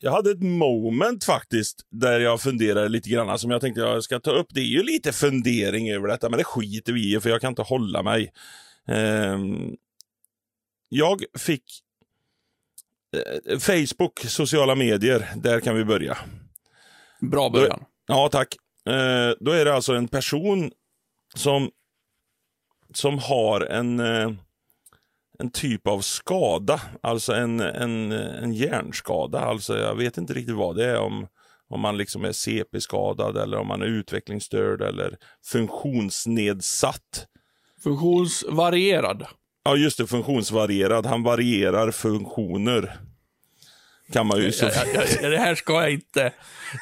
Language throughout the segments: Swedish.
jag hade ett moment faktiskt där jag funderade lite grann som jag tänkte jag ska ta upp. Det är ju lite fundering över detta, men det skiter vi i för jag kan inte hålla mig. Um, jag fick uh, Facebook, sociala medier, där kan vi börja. Bra början. Då, ja, tack. Uh, då är det alltså en person som, som har en uh, en typ av skada, alltså en, en, en hjärnskada. Alltså jag vet inte riktigt vad det är, om, om man liksom är CP-skadad eller om man är utvecklingsstörd eller funktionsnedsatt. Funktionsvarierad. Ja, just det, funktionsvarierad. Han varierar funktioner. Kan man ju... Så... Ja, ja, ja, det här ska jag inte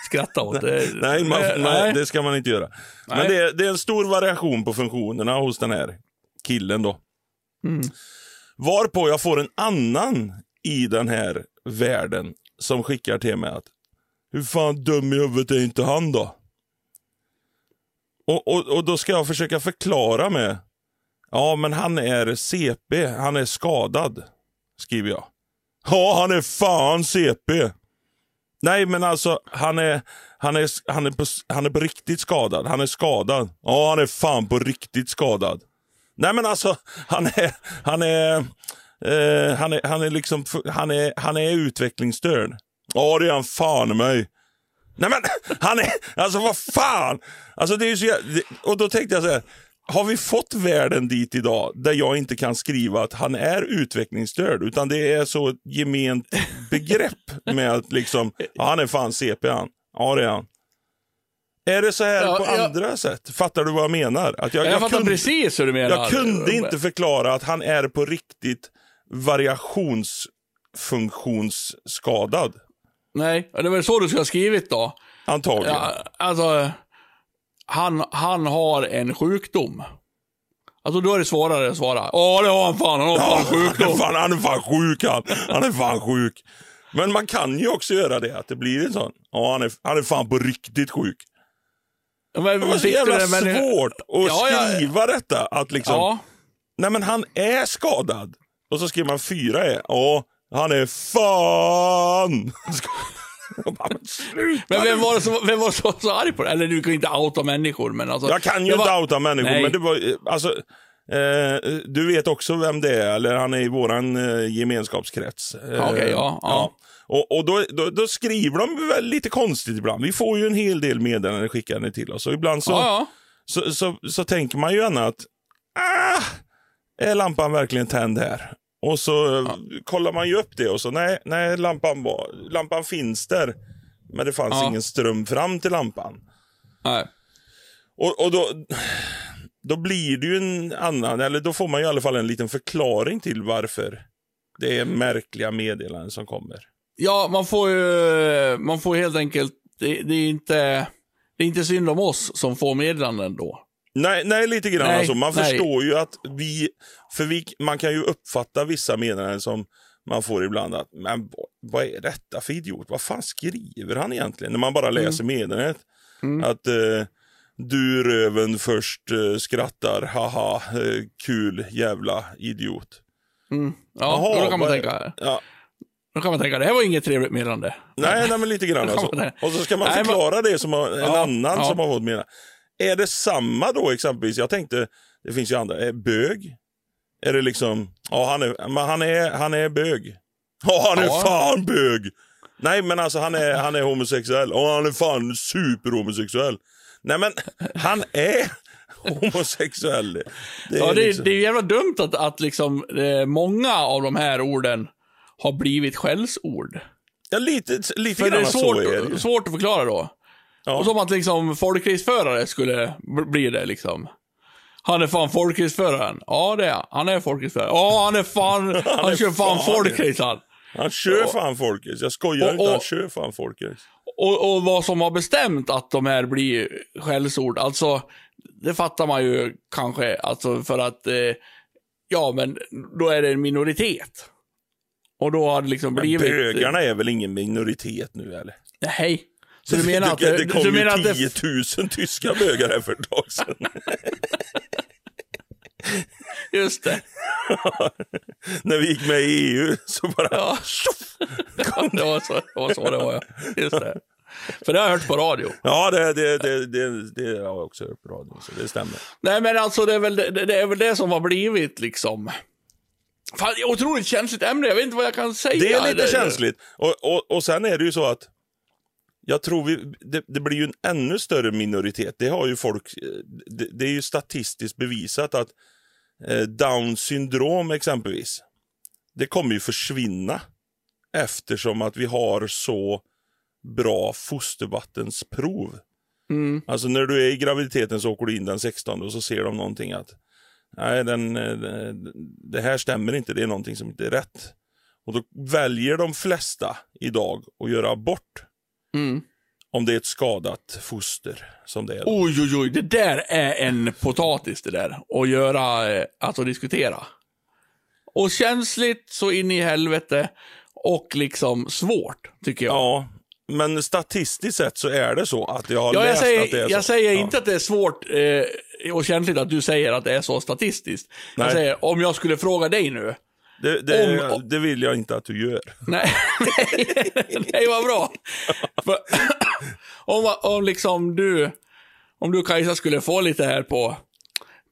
skratta åt. nej, man, nej, det ska man inte göra. Nej. Men det är, det är en stor variation på funktionerna hos den här killen då. Mm. Varpå jag får en annan i den här världen som skickar till mig att hur fan dum i huvudet är inte han då? Och, och, och då ska jag försöka förklara med Ja, men han är CP, han är skadad, skriver jag. Ja, han är fan CP. Nej, men alltså han är, han är, han är, på, han är på riktigt skadad. Han är skadad. Ja, han är fan på riktigt skadad. Nej men alltså, han är, han är, eh, han är, han är liksom, han är, han är utvecklingsstörd. Ja det är han fan mig. Nej men, han är, alltså vad fan. Alltså det är så och då tänkte jag så här, har vi fått världen dit idag där jag inte kan skriva att han är utvecklingsstörd, utan det är så ett gement begrepp med att liksom, ja, han är fan CP han. Ja det är han. Är det så här ja, på jag, andra sätt? Fattar du vad jag menar? Att jag, jag, jag fattar kunde, precis hur du menar. Jag kunde inte förklara att han är på riktigt variationsfunktionsskadad. Nej, det var så du skulle ha skrivit då. Antagligen. Ja, alltså, han, han har en sjukdom. Alltså då är det svårare att svara. Ja, det har han fan. Han har fan ja, sjukdom. Han är, fan, han är fan sjuk han. Han är fan sjuk. Men man kan ju också göra det, att det blir en sån. Ja, han är, han är fan på riktigt sjuk. Men, det var så jävla det, men... svårt att ja, skriva ja, detta. Att liksom, ja. Nej men han är skadad. Och så skriver man fyra är. Ja, han är fan. men vem var det som vem var så, så arg på det? Eller du kan ju inte outa människor. Men alltså, jag kan ju inte var... outa människor, Nej. men det var alltså. Eh, du vet också vem det är, eller han är i våran eh, gemenskapskrets. Eh, okay, ja, ja. ja. Och, och då, då, då, skriver de väl lite konstigt ibland. Vi får ju en hel del meddelanden skickade till oss. Och ibland så, ja, ja. Så, så, så, tänker man ju gärna att ah, är lampan verkligen tänd här? Och så ja. kollar man ju upp det och så nej, nej lampan, var, lampan finns där. Men det fanns ingen ström fram till lampan. Nej. Och, och då, då blir det ju en annan, eller då får man i alla fall en liten förklaring till varför det är märkliga meddelanden som kommer. Ja, man får ju, man får helt enkelt, det, det, är inte, det är inte synd om oss som får meddelanden då. Nej, nej lite grann nej, alltså. Man nej. förstår ju att vi, för vi, man kan ju uppfatta vissa meddelanden som man får ibland att, men vad är detta för idiot? Vad fan skriver han egentligen? När man bara mm. läser mm. meddelandet. Mm. Att eh, du röven först eh, skrattar, haha, eh, kul jävla idiot. Mm. Ja, Jaha, då kan man tänka. Ja, då kan man tänka, det här var inget trevligt meddelande. Nej, nej men lite grann alltså. Och så ska man förklara det som en ja, annan ja. som har fått meddelande. Är det samma då exempelvis? Jag tänkte, det finns ju andra. Är bög? Är det liksom, ja han är, men han är, han är bög. Ja han är ja. fan bög. Nej men alltså han är, han är homosexuell. Ja han är fan superhomosexuell. Nej men han är homosexuell. Det är, ja, det, liksom... det är jävla dumt att, att liksom, eh, många av de här orden har blivit skällsord. Ja, lite, lite För det är svårt, så är det. svårt att förklara då. Ja. Och som att liksom folkracerförare skulle bli det liksom. Han är fan folkracerföraren. Ja, det är han. är folkracerförare. Ja, han är fan, han, han är kör fan, fan folkrace han. Han kör ja. fan folkrace. Jag skojar och, inte, han kör fan folkrace. Och, och vad som har bestämt att de här blir skällsord, alltså, det fattar man ju kanske, alltså för att, eh, ja men, då är det en minoritet. Och då har det liksom men blivit... bögarna är väl ingen minoritet nu eller? Nej. Så du menar att... Det, det kom ju 10 000 tyska bögar här för ett tag sedan. Just det. När vi gick med i EU så bara... Ja. det, var så, det var så det var, ja. Just det. För det har jag hört på radio. Ja, det, det, det, det, det har jag också hört på radio, så det stämmer. Nej, men alltså det är väl det, det är väl det som har blivit liksom. Fan, otroligt känsligt ämne. Jag vet inte vad jag kan säga. Det är lite känsligt. Och, och, och sen är det ju så att jag tror vi, det, det blir ju en ännu större minoritet. Det har ju folk, det, det är ju statistiskt bevisat att eh, Downs syndrom exempelvis, det kommer ju försvinna eftersom att vi har så bra fostervattensprov. Mm. Alltså när du är i graviditeten så åker du in den 16 och så ser de någonting att nej, den, eh, det här stämmer inte, det är någonting som inte är rätt. Och då väljer de flesta idag att göra abort Mm. om det är ett skadat foster som det är. då. Oj, oj, oj. Det där är en potatis det där. Att göra, alltså diskutera. Och känsligt så in i helvete. Och liksom svårt, tycker jag. Ja, men statistiskt sett så är det så att jag har Ja, jag läst säger, att det är jag så. säger ja. inte att det är svårt eh, och känsligt att du säger att det är så statistiskt. Nej. Jag säger, om jag skulle fråga dig nu. Det, det, om- det vill jag inte att du gör. Nej, nej, vad bra. För, om, om liksom du, om du Kajsa skulle få lite här på,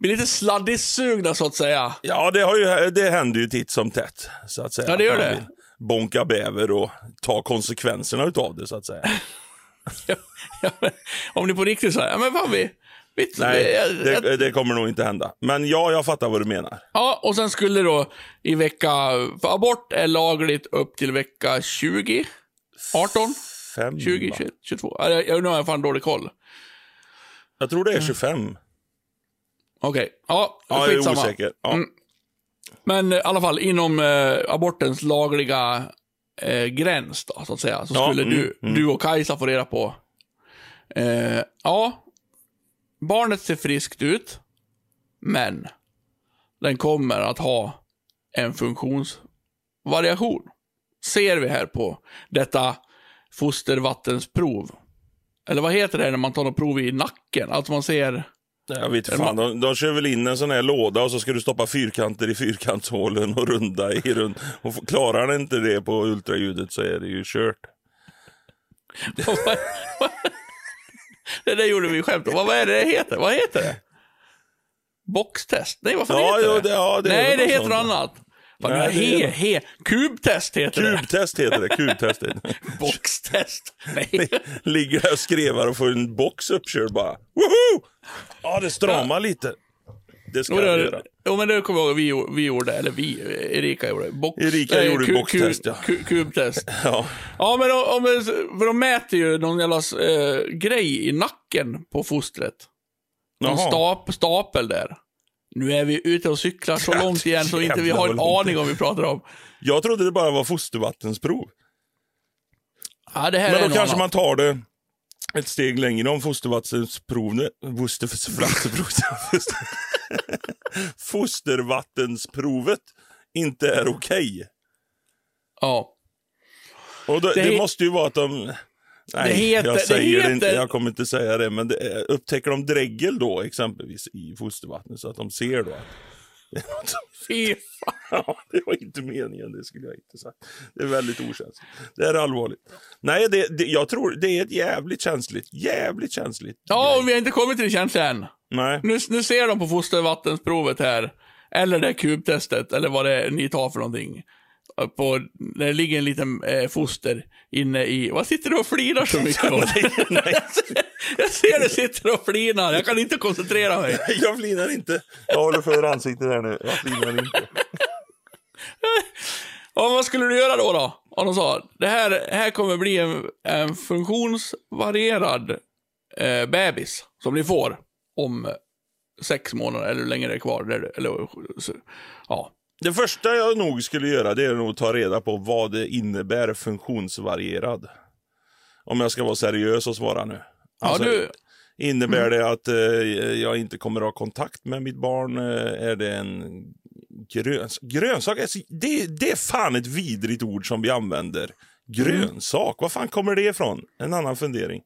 bli lite sladdisugna så att säga. Ja, det, har ju, det händer ju titt som tätt. Så att säga. Ja, det gör det. Bonka bäver och ta konsekvenserna utav det, så att säga. Ja, men, om ni på riktigt säger, ja men fan vi, vi Nej, jag- det, det kommer nog inte hända. Men ja, jag fattar vad du menar. Ja, och sen skulle då i vecka, för abort är lagligt upp till vecka 20, 18, Fem, 20, va? 21, 22. Ja, Jag, nu har jag fan dålig koll. Jag tror det är 25. Okej, ja, Ja, jag är osäker. Ja. Mm. Men eh, i alla fall inom eh, abortens lagliga eh, gräns då, så att säga, så Ja, skulle mm, du, mm. du och Kajsa få reda på. Eh, ja, barnet ser friskt ut, men den kommer att ha en funktionsvariation. Ser vi här på detta fostervattensprov. Eller vad heter det när man tar något prov i nacken? Alltså man ser... Jag vet fan, de, de kör väl in en sån här låda och så ska du stoppa fyrkanter i fyrkantshålen och runda i rund. Och klarar den inte det på ultraljudet så är det ju kört. det där gjorde vi skämt om. Vad är det det heter? Vad heter det? Boxtest? Nej, vad fan Ja, heter jo, det? ja, det Nej, det heter något annat. Fan, Nej, he, he, kubtest heter det. Kubtest heter det, kubtest. heter det. Boxtest. Nej. Ligger där och skrevar och får en box uppkörd bara. Woho! Ja, det stramar lite. Det ska Jo, jag göra. jo, men det kommer jag ihåg vi, vi gjorde, eller vi, Erika gjorde. Box, Erika eh, gjorde boxtest, ja. ku- Kubtest. Ja. Ja, men om, för de mäter ju någon jävla eh, grej i nacken på fostret. Någon stap, stapel där. Nu är vi ute och cyklar så långt igen så inte vi har en aning om vi pratar om. Jag trodde det bara var fostervattensprov. Ja, det här Men då kanske annat. man tar det ett steg längre om fostervattensprovet. Fostervattensprovet. Fostervattensprovet inte är okej. Ja. Och då, Det det, måste ju vara att de... Nej, Det heter- jag säger det inte. heter- Jag kommer inte säga det. Men det, är- upptäcker de dregel då exempelvis i fostervattnet så att de ser då att Fy fan. Det var inte meningen, det skulle jag inte sagt. Det är väldigt okänsligt. Det är allvarligt. Nej, det, det, jag tror det är ett jävligt känsligt, jävligt känsligt. Ja, och vi har inte kommit till det känsliga än. Nej, Nu, nu ser de på fostervattensprovet här, eller det här kubtestet, eller vad det är ni tar för någonting. På, när det ligger en liten eh, foster inne i... Vad sitter du och flinar så mycket på? jag ser du sitter och flinar, jag kan inte koncentrera mig. jag flinar inte. Jag håller för ansiktet här nu. Jag flinar inte. Ja, vad skulle du göra då? då? Om de sa, det här, här kommer bli en, en funktionsvarierad eh, bebis som ni får om sex månader, eller hur länge det är kvar. Eller, eller, ja. Det första jag nog skulle göra det är nog att ta reda på vad det innebär funktionsvarierad. Om jag ska vara seriös och svara nu. Alltså, ja, du, Innebär det att eh, jag inte kommer att ha kontakt med mitt barn? Eh, är det en gröns grönsak? Alltså, det, det är fan ett vidrigt ord som vi använder. Grönsak, var fan kommer det ifrån? En annan fundering.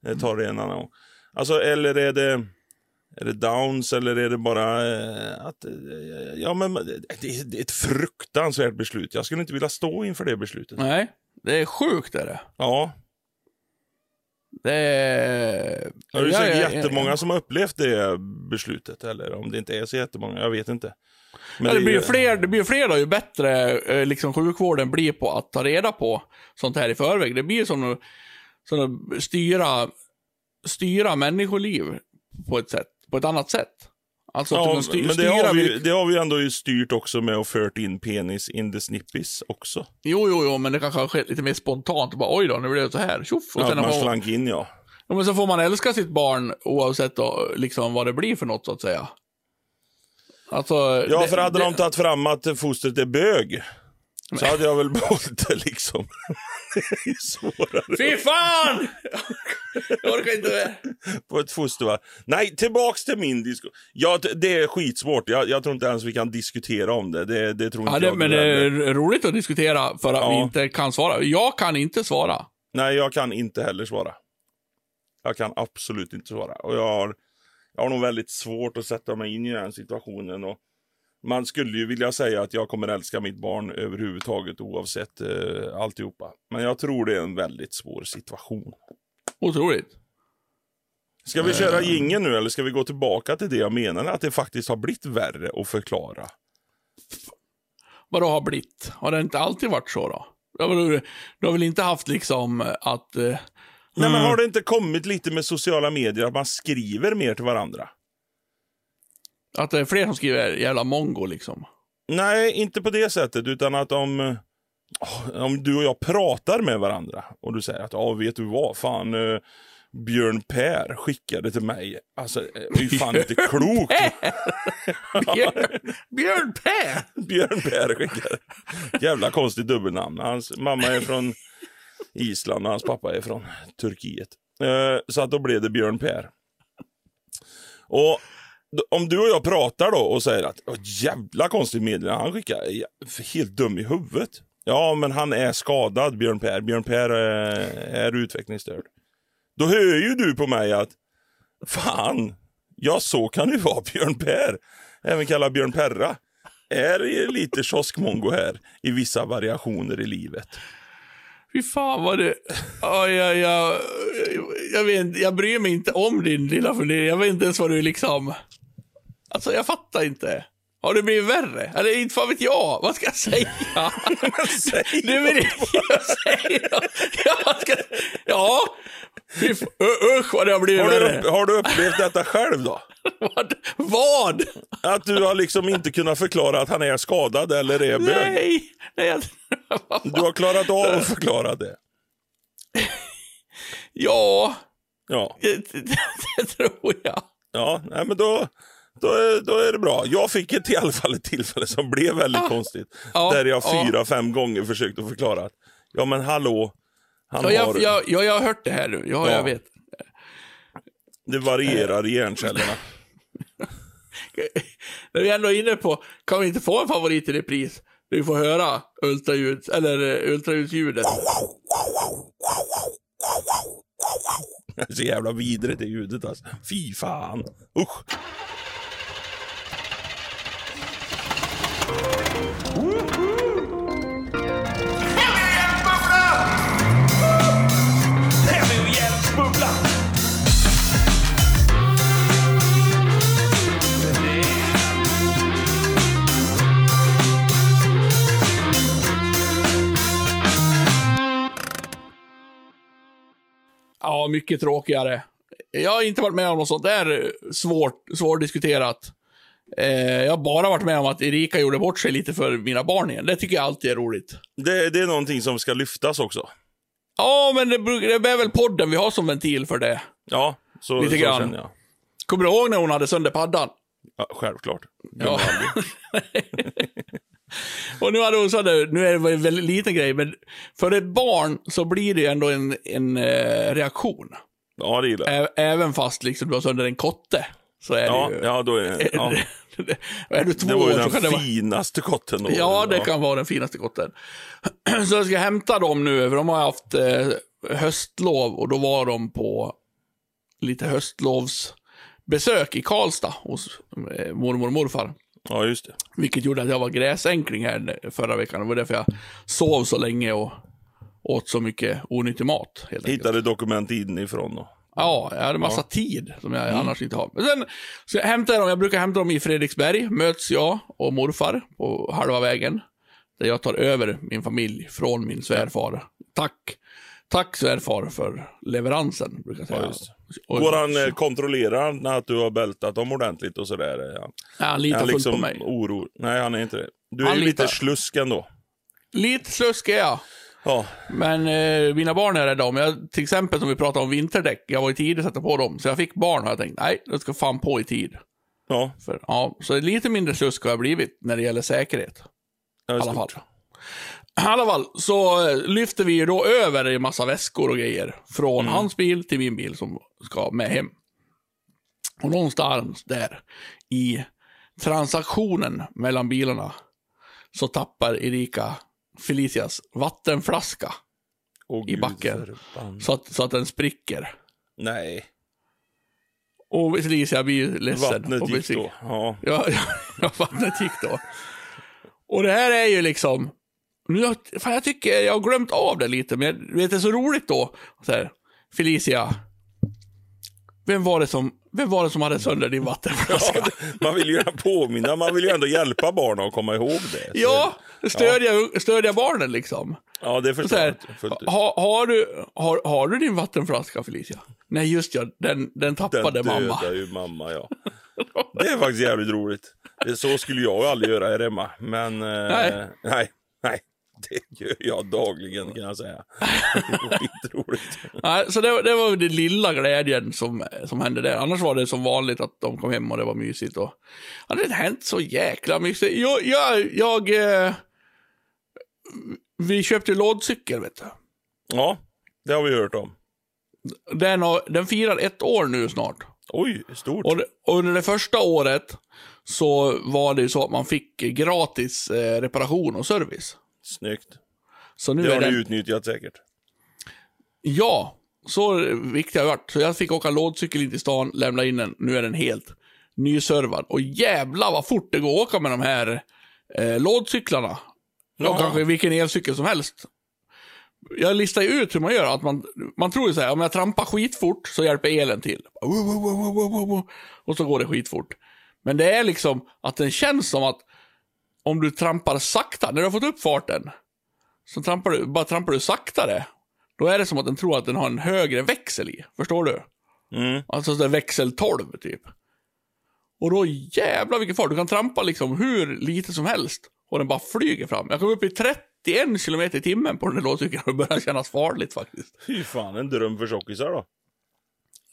Jag tar det en annan gång. Alltså, eller är det... Är det downs eller är det bara eh, att... eh, Ja, men det är, det är ett fruktansvärt beslut. Jag skulle inte vilja stå inför det beslutet. Nej, det är sjukt är det. Ja, Det är... ju Ja, säkert ja, ja, jättemånga som har upplevt det beslutet. Eller om det inte är så jättemånga, jag vet inte. Men Ja, det, blir ju- fler, det blir ju fler då, ju bättre eh, liksom, sjukvården blir på att ta reda på sånt här i förväg. Det blir som att, som att styra, styra människoliv på ett, sätt, på ett annat sätt. Alltså att Ja, sty- men det har, vi, det har vi ändå styrt också med att fört in penis in the snippis också. Jo, jo, jo, men det kanske har skett lite mer spontant. Bara, Oj då, nu blev det så här. Tjoff! Och Ja, sen att man slank in ja. ja, men så får man älska sitt barn oavsett då, liksom, vad det blir för något, så att säga. Alltså, Ja, det- för hade det- de tagit fram att fostret är bög så hade jag väl behållit det liksom. det är ju svårare Fy fan! Jag orkar inte mer. på ett foster va? Nej, tillbaks till min diskussion. Ja, det- är skitsvårt. Jag, jag tror inte ens vi kan diskutera om det. Det, det tror inte Ja, det, jag. men det är roligt att diskutera för att Ja. vi inte kan svara. Jag kan inte svara. Nej, jag kan inte heller svara. Jag kan absolut inte svara. Och jag har, jag har nog väldigt svårt att sätta mig in i den situationen. Och man skulle ju vilja säga att jag kommer älska mitt barn överhuvudtaget oavsett eh, alltihopa. Men jag tror det är en väldigt svår situation. Otroligt. Ska vi köra gingen nu eller ska vi gå tillbaka till det jag menade? Att det faktiskt har blivit värre att förklara. Vad det har blivit? Har det inte alltid varit så då? Du har väl, du har väl inte haft liksom att... Eh, Nej, men har det inte kommit lite med sociala medier att man skriver mer till varandra? Att det är fler som skriver jävla mongo liksom? Nej, inte på det sättet, utan att om, om du och jag pratar med varandra och du säger att ja, vet du vad, fan eh, Björn Per skickade till mig. Alltså, eh, det är ju fan inte klokt. Björn, Björn Per! Björn Per skickade. Jävla konstigt dubbelnamn. Hans mamma är från Island och hans pappa är från Turkiet. Eh, så att då blev det Björn Per. Och om du och jag pratar då och säger att jävla konstigt meddelande han skickar, helt dum i huvudet. Ja, men han är skadad, Björn Per. Björn Per eh, är utvecklingsstörd. Då hör ju du på mig att fan, ja så kan det vara Björn Per. Även kallad Björn Perra. Är lite kioskmongo här i vissa variationer i livet. Fy fan vad det... Ja, jag, jag, jag, vet, jag bryr mig inte om din lilla fundering. Jag vet inte ens vad du liksom... Alltså, jag fattar inte. Har det blivit värre? Eller inte fan vet jag. Vad ska jag säga? Säg Du vill jag säger ja, ska, ja. Usch vad det har blivit Har du, värre. har du upplevt detta själv då? Vad? Vad? Att du har liksom inte kunnat förklara att han är skadad eller är bög? Nej. Nej jag, Du har klarat av att förklara det? ja, Ja, det, det, det tror jag. ja nej, men då, då, är, då är det bra. Jag fick ett, i alla fall ett tillfälle som blev väldigt konstigt. Ja, där jag ja. fyra, fem gånger försökte förklara att ja men hallå, han Ja, jag, har, jag, jag, jag har hört det här nu. Ja, Ja. jag vet. det varierar i hjärncellerna. När vi ändå är inne på, kan vi inte få en favorit i repris? Vi får höra ultraljud, eller eh, ultraljudsljudet. Det är så jävla vidrigt det ljudet alltså. Fy fan. Usch. Ja, mycket tråkigare. Jag har inte varit med om något sånt där svårt, svårdiskuterat. Eh, jag har bara varit med om att Erika gjorde bort sig lite för mina barn igen. Det tycker jag alltid är roligt. Det, det är någonting som ska lyftas också. Ja, men det, det är väl podden vi har som ventil för det. Ja, så, Lite så grann. känner jag. Kommer du ihåg när hon hade sönder paddan? Ja, självklart. Ja. Och nu hade hon sönder, nu är det en väldigt liten grej, men för ett barn så blir det ändå en, en eh, reaktion. Ja, det gillar jag. Ä- även fast liksom du har sönder en kotte. Så är Ja, det ju... ja, då är ja. är du två Det var ju år kan det den vara... finaste kotten då. Ja, det kan vara den finaste kotten. Så jag ska hämta dem nu, för de har haft eh, höstlov och då var de på lite höstlovs besök i Karlstad hos eh, mormor och morfar. Ja, just det. Vilket gjorde att jag var gräsänkling här förra veckan. Det var därför jag sov så länge och åt så mycket onyttig mat. Helt enkelt. Hittade dokument inifrån då. Ja, jag hade massa tid som jag annars inte har. Men sen så jag hämtar dem, jag brukar hämta dem i Fredriksberg. Möts jag och morfar på halva vägen. Där jag tar över min familj från min svärfar. Tack. Tack svärfar för leveransen, brukar jag säga. Ja, just Och- Går han eh, kontrollera när att du har bältat dem ordentligt och sådär? Ja. Han Är litar han fullt liksom på mig. oro? Nej, han är inte det. Du är Han ju lite slusk ändå. Lite slusk är jag. Ja, Men eh, mina barn är rädda om. Jag, till exempel som vi pratade om vinterdäck. Jag var i tid att sätta på dem. Så jag fick barn och jag tänkt, nej, jag ska fan på i tid. ja. För, ja, så lite mindre slusk har jag blivit när det gäller säkerhet. ja I alla fall. I alla fall, så eh, lyfter vi ju då över en massa väskor och grejer. Från hans bil till min bil som ska med hem. Och någonstans där i transaktionen mellan bilarna så tappar Erika Felicias vattenflaska Åh, i backen. så att, så att den spricker. Nej, Och Felicia blir ledsen. vattnet och gick då. Ja, ja, ja, vattnet gick då. Och det här är ju liksom... Nu, har- fan, jag tycker jag har glömt av det lite, men jag vet, det är så roligt då. Så här, Felicia. Vem var, det som, vem var det som hade sönder din vattenflaska? Ja, man vill ju påminna, man vill ju ändå hjälpa barnen att komma ihåg det. Så- Ja, stödja, stödja barnen liksom. ja det förstår jag ha, har, du, har, har du din vattenflaska Felicia? Nej, just ja, den, den tappade Den mamma. dödar ju mamma, ja. Det är faktiskt jävligt roligt. Så skulle jag aldrig göra här hemma. Men eh, Nej. nej, nej. Det gör jag dagligen kan jag säga. Det. Nej, så det, var- det var den lilla glädjen som, som hände där. Annars var det som vanligt att de kom hem och det var mysigt. Och, ja, det hade hänt så jäkla mycket. Jag, jag, jag eh, vi köpte lådcykel, vet du. Ja, det har vi hört om. Den, har, den firar ett år nu snart. Oj, stort. Och, och under det första året så var det så att man fick gratis eh, reparation och service. Snyggt. Så nu Det är har den... utnyttjat säkert. Ja, så viktigt har det varit. Så jag fick åka lådcykel in till stan, lämna in den. Nu är den helt nyservad. Och jävla vad fort det går att åka med de här eh, lådcyklarna. Ja. Och kanske vilken elcykel som helst. Jag listar ju ut hur man gör. Att man, man tror ju så här, om jag trampar skitfort så hjälper elen till. Och så går det skitfort. Men det är liksom att den känns som att om du trampar sakta, när du har fått upp farten, så trampar du, bara trampar du saktare. Då är det som att den tror att den har en högre växel i. Förstår du? Mm. Alltså så växel 12 typ. Och då jävlar vilken fart. Du kan trampa liksom hur lite som helst. Och den bara flyger fram. Jag kom upp i 31 kilometer i timmen på den där lådcykeln och det började kännas farligt faktiskt. Fy fan, en dröm för tjockisar då.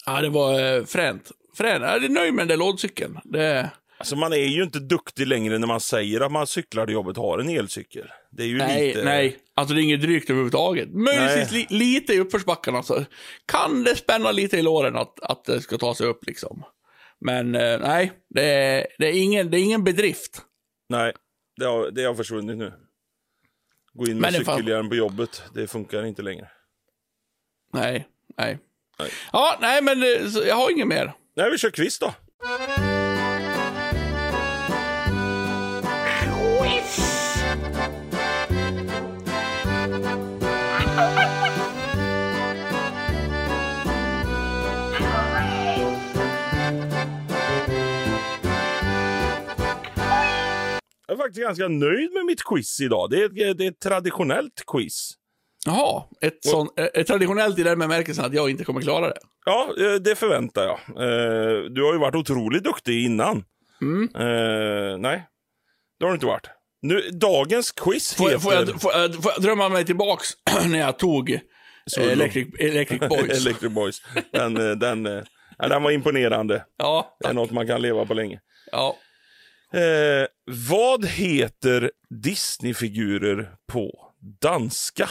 Ja, det var eh, fränt. Fränt. Jag är nöjd med den där lådcykeln. Det... Alltså man är ju inte duktig längre när man säger att man cyklar till jobbet har en elcykel. Det är ju Nej, lite... nej. Alltså det är inget drygt överhuvudtaget. Möjligtvis li lite i uppförsbackarna så kan det spänna lite i låren att, att det ska ta sig upp liksom. Men eh, nej, det är, det, är ingen, det är ingen bedrift. Nej, det har, det har försvunnit nu. Gå in med cykelhjälm på jobbet, det funkar inte längre. Nej, nej. Nej. Ja, nej men eh, jag har inget mer. Nej, vi kör quiz då. Jag är faktiskt ganska nöjd med mitt quiz idag. Det är det är ett traditionellt quiz. Jaha, ett, sån, eh, ett traditionellt i den bemärkelsen att jag inte kommer klara det. Ja, eh, det förväntar jag. Eh, Du har ju varit otroligt duktig innan. Mm. Eh, nej, det har du inte varit. Nu, dagens quiz Får, heter... får, jag, får, jag, får jag drömma mig tillbaks när jag tog eh, Electric, Electric Boys? Electric Boys. Den, den, ja, den var imponerande. ja, Det är något man kan leva på länge. ja. Eh, vad heter Disney-figurer på danska?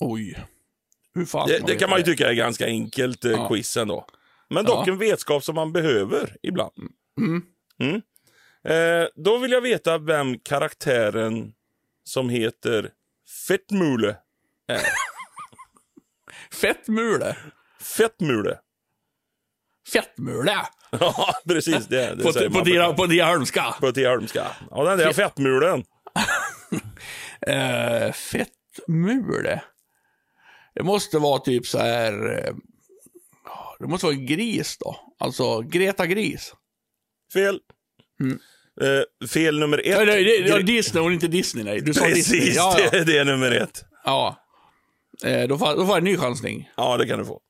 Oj. Hur fan Det, det kan man ju tycka är ganska enkelt eh, Ja. quiz ändå. Men dock Ja. en vetskap som man behöver ibland. Mm. Mm. Eh, då vill jag veta vem karaktären som heter Fettmule är. Fettmule. Fettmule. Fettmule. Ja, precis. Det, det På, säger på, man på på Tiaholmska. Ja, den där fettmulen. Eh, fettmule. Det måste vara typ så här. eh, Det måste vara en gris då. Alltså Greta Gris. Fel. Eh, fel nummer ett. Nej, nej, det, det Disney och inte Disney. Nej. Du sa Disney. Precis, Ja, ja. Det, det är nummer ett. ja. Eh, då, får, då får jag en ny chansning. Ja, det kan du få.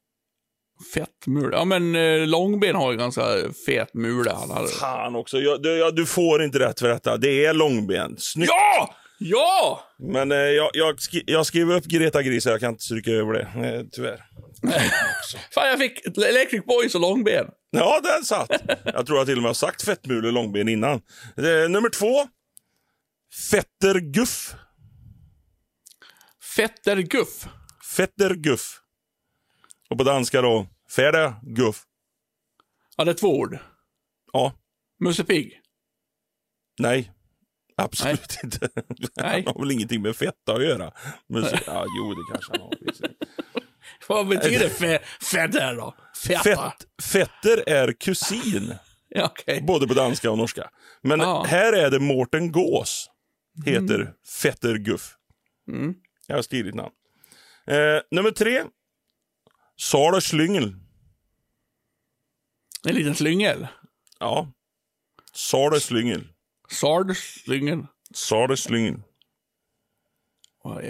Fettmule. Ja, men eh, Långben har ju ganska fet mule. Han hade. Fan också. Jag, du, ja, du får inte rätt för detta. Det är långben. Snyggt. Ja! Ja! Men eh, jag, jag, skri, jag skriver upp Greta Gris, jag kan inte stryka över det. Eh, tyvärr. Fan, jag fick Electric Boys och Långben. Ja, den satt. Jag tror jag till och med har sagt fettmule och långben innan. Eh, nummer två. Fetter Guff. Fetter Guff. Fetter Guff. Och på danska då, Färde Guff. Ja, det är två ord. Ja, Musse Pigg. nej. Absolut inte. Nej. Han har väl ingenting med fetta att göra. Så- ja, jo, det kanske han har. Vad betyder fe fetter då? Feta? Fett, fetter är kusin, Ja, okej. både på danska och norska. Men Ja. här är det Mårten Gås, heter Fetter Guff. Mm. Jag har skrivit namn. Eh, nummer tre. Sara Slyngel. En liten slyngel. Ja. Sara Slyngel. Sard-slyngeln. Sara Slyngel.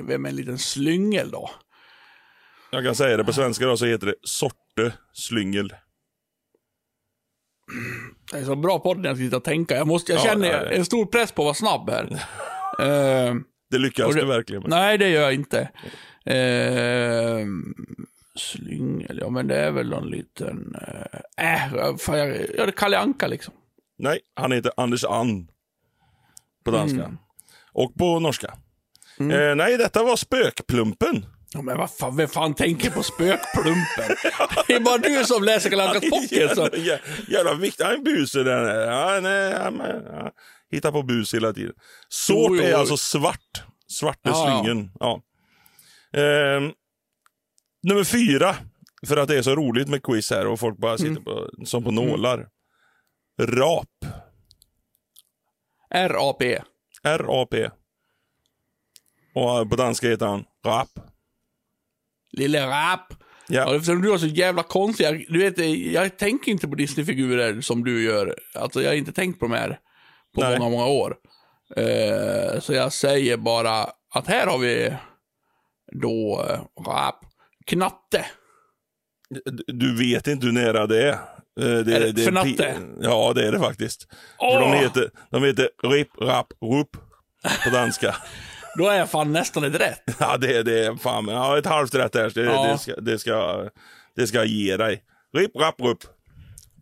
Vem är en liten slyngel då? Jag kan säga det på svenska då, så heter det Sorte Slyngel. Det är så bra podd när jag ska sitta och tänka. Jag, måste, jag Ja, känner ja. en stor press på att vara snabb här. Eh, Det lyckas du verkligen med. nej, det gör jag inte. Uh, slyngel, ja men det är väl någon liten... Äh, äh fan, jag gör det Kalle Anka liksom. Nej, han heter Anders Ann. På danska. Mm. Och på norska. Eh, nej, detta var Spökplumpen. Ja, men vad fan, vem fan tänker på spökplumpen? det är bara du som läser Kalle Ankas pocket. Så. Jävla, jävla viktig. Han är busig den här. Ja, nej, han, han hittar på bus hela tiden. Jo. är alltså svart. Svarte Ja, ja. slyngen. Ja. Ehm, nummer fyra. För att det är så roligt med quiz här och folk bara Mm. sitter på, som på nålar. Rap. R-A-P. R-A-P. Och på danska heter han Rap. Lille Rap. Ja. Eftersom du har så jävla konstiga... Du vet, jag tänker inte på Disney-figurer som du gör. Alltså, jag har inte tänkt på de här på Nej. många, många år. Eh, så jag säger bara att här har vi då uh, Rap. Knatte. Du- vet inte hur nära det är. Eh, Det, Är det för pi- natte? Ja, det är det faktiskt. För de heter, de heter Rip, Rap, Rup på danska. Då är jag fan nästan ett rätt. ja, det, det är fan, ja, ett halvt rätt där. Det, Ja. det, ska, det, ska, det ska jag ge dig. Rip, Rap, Rup.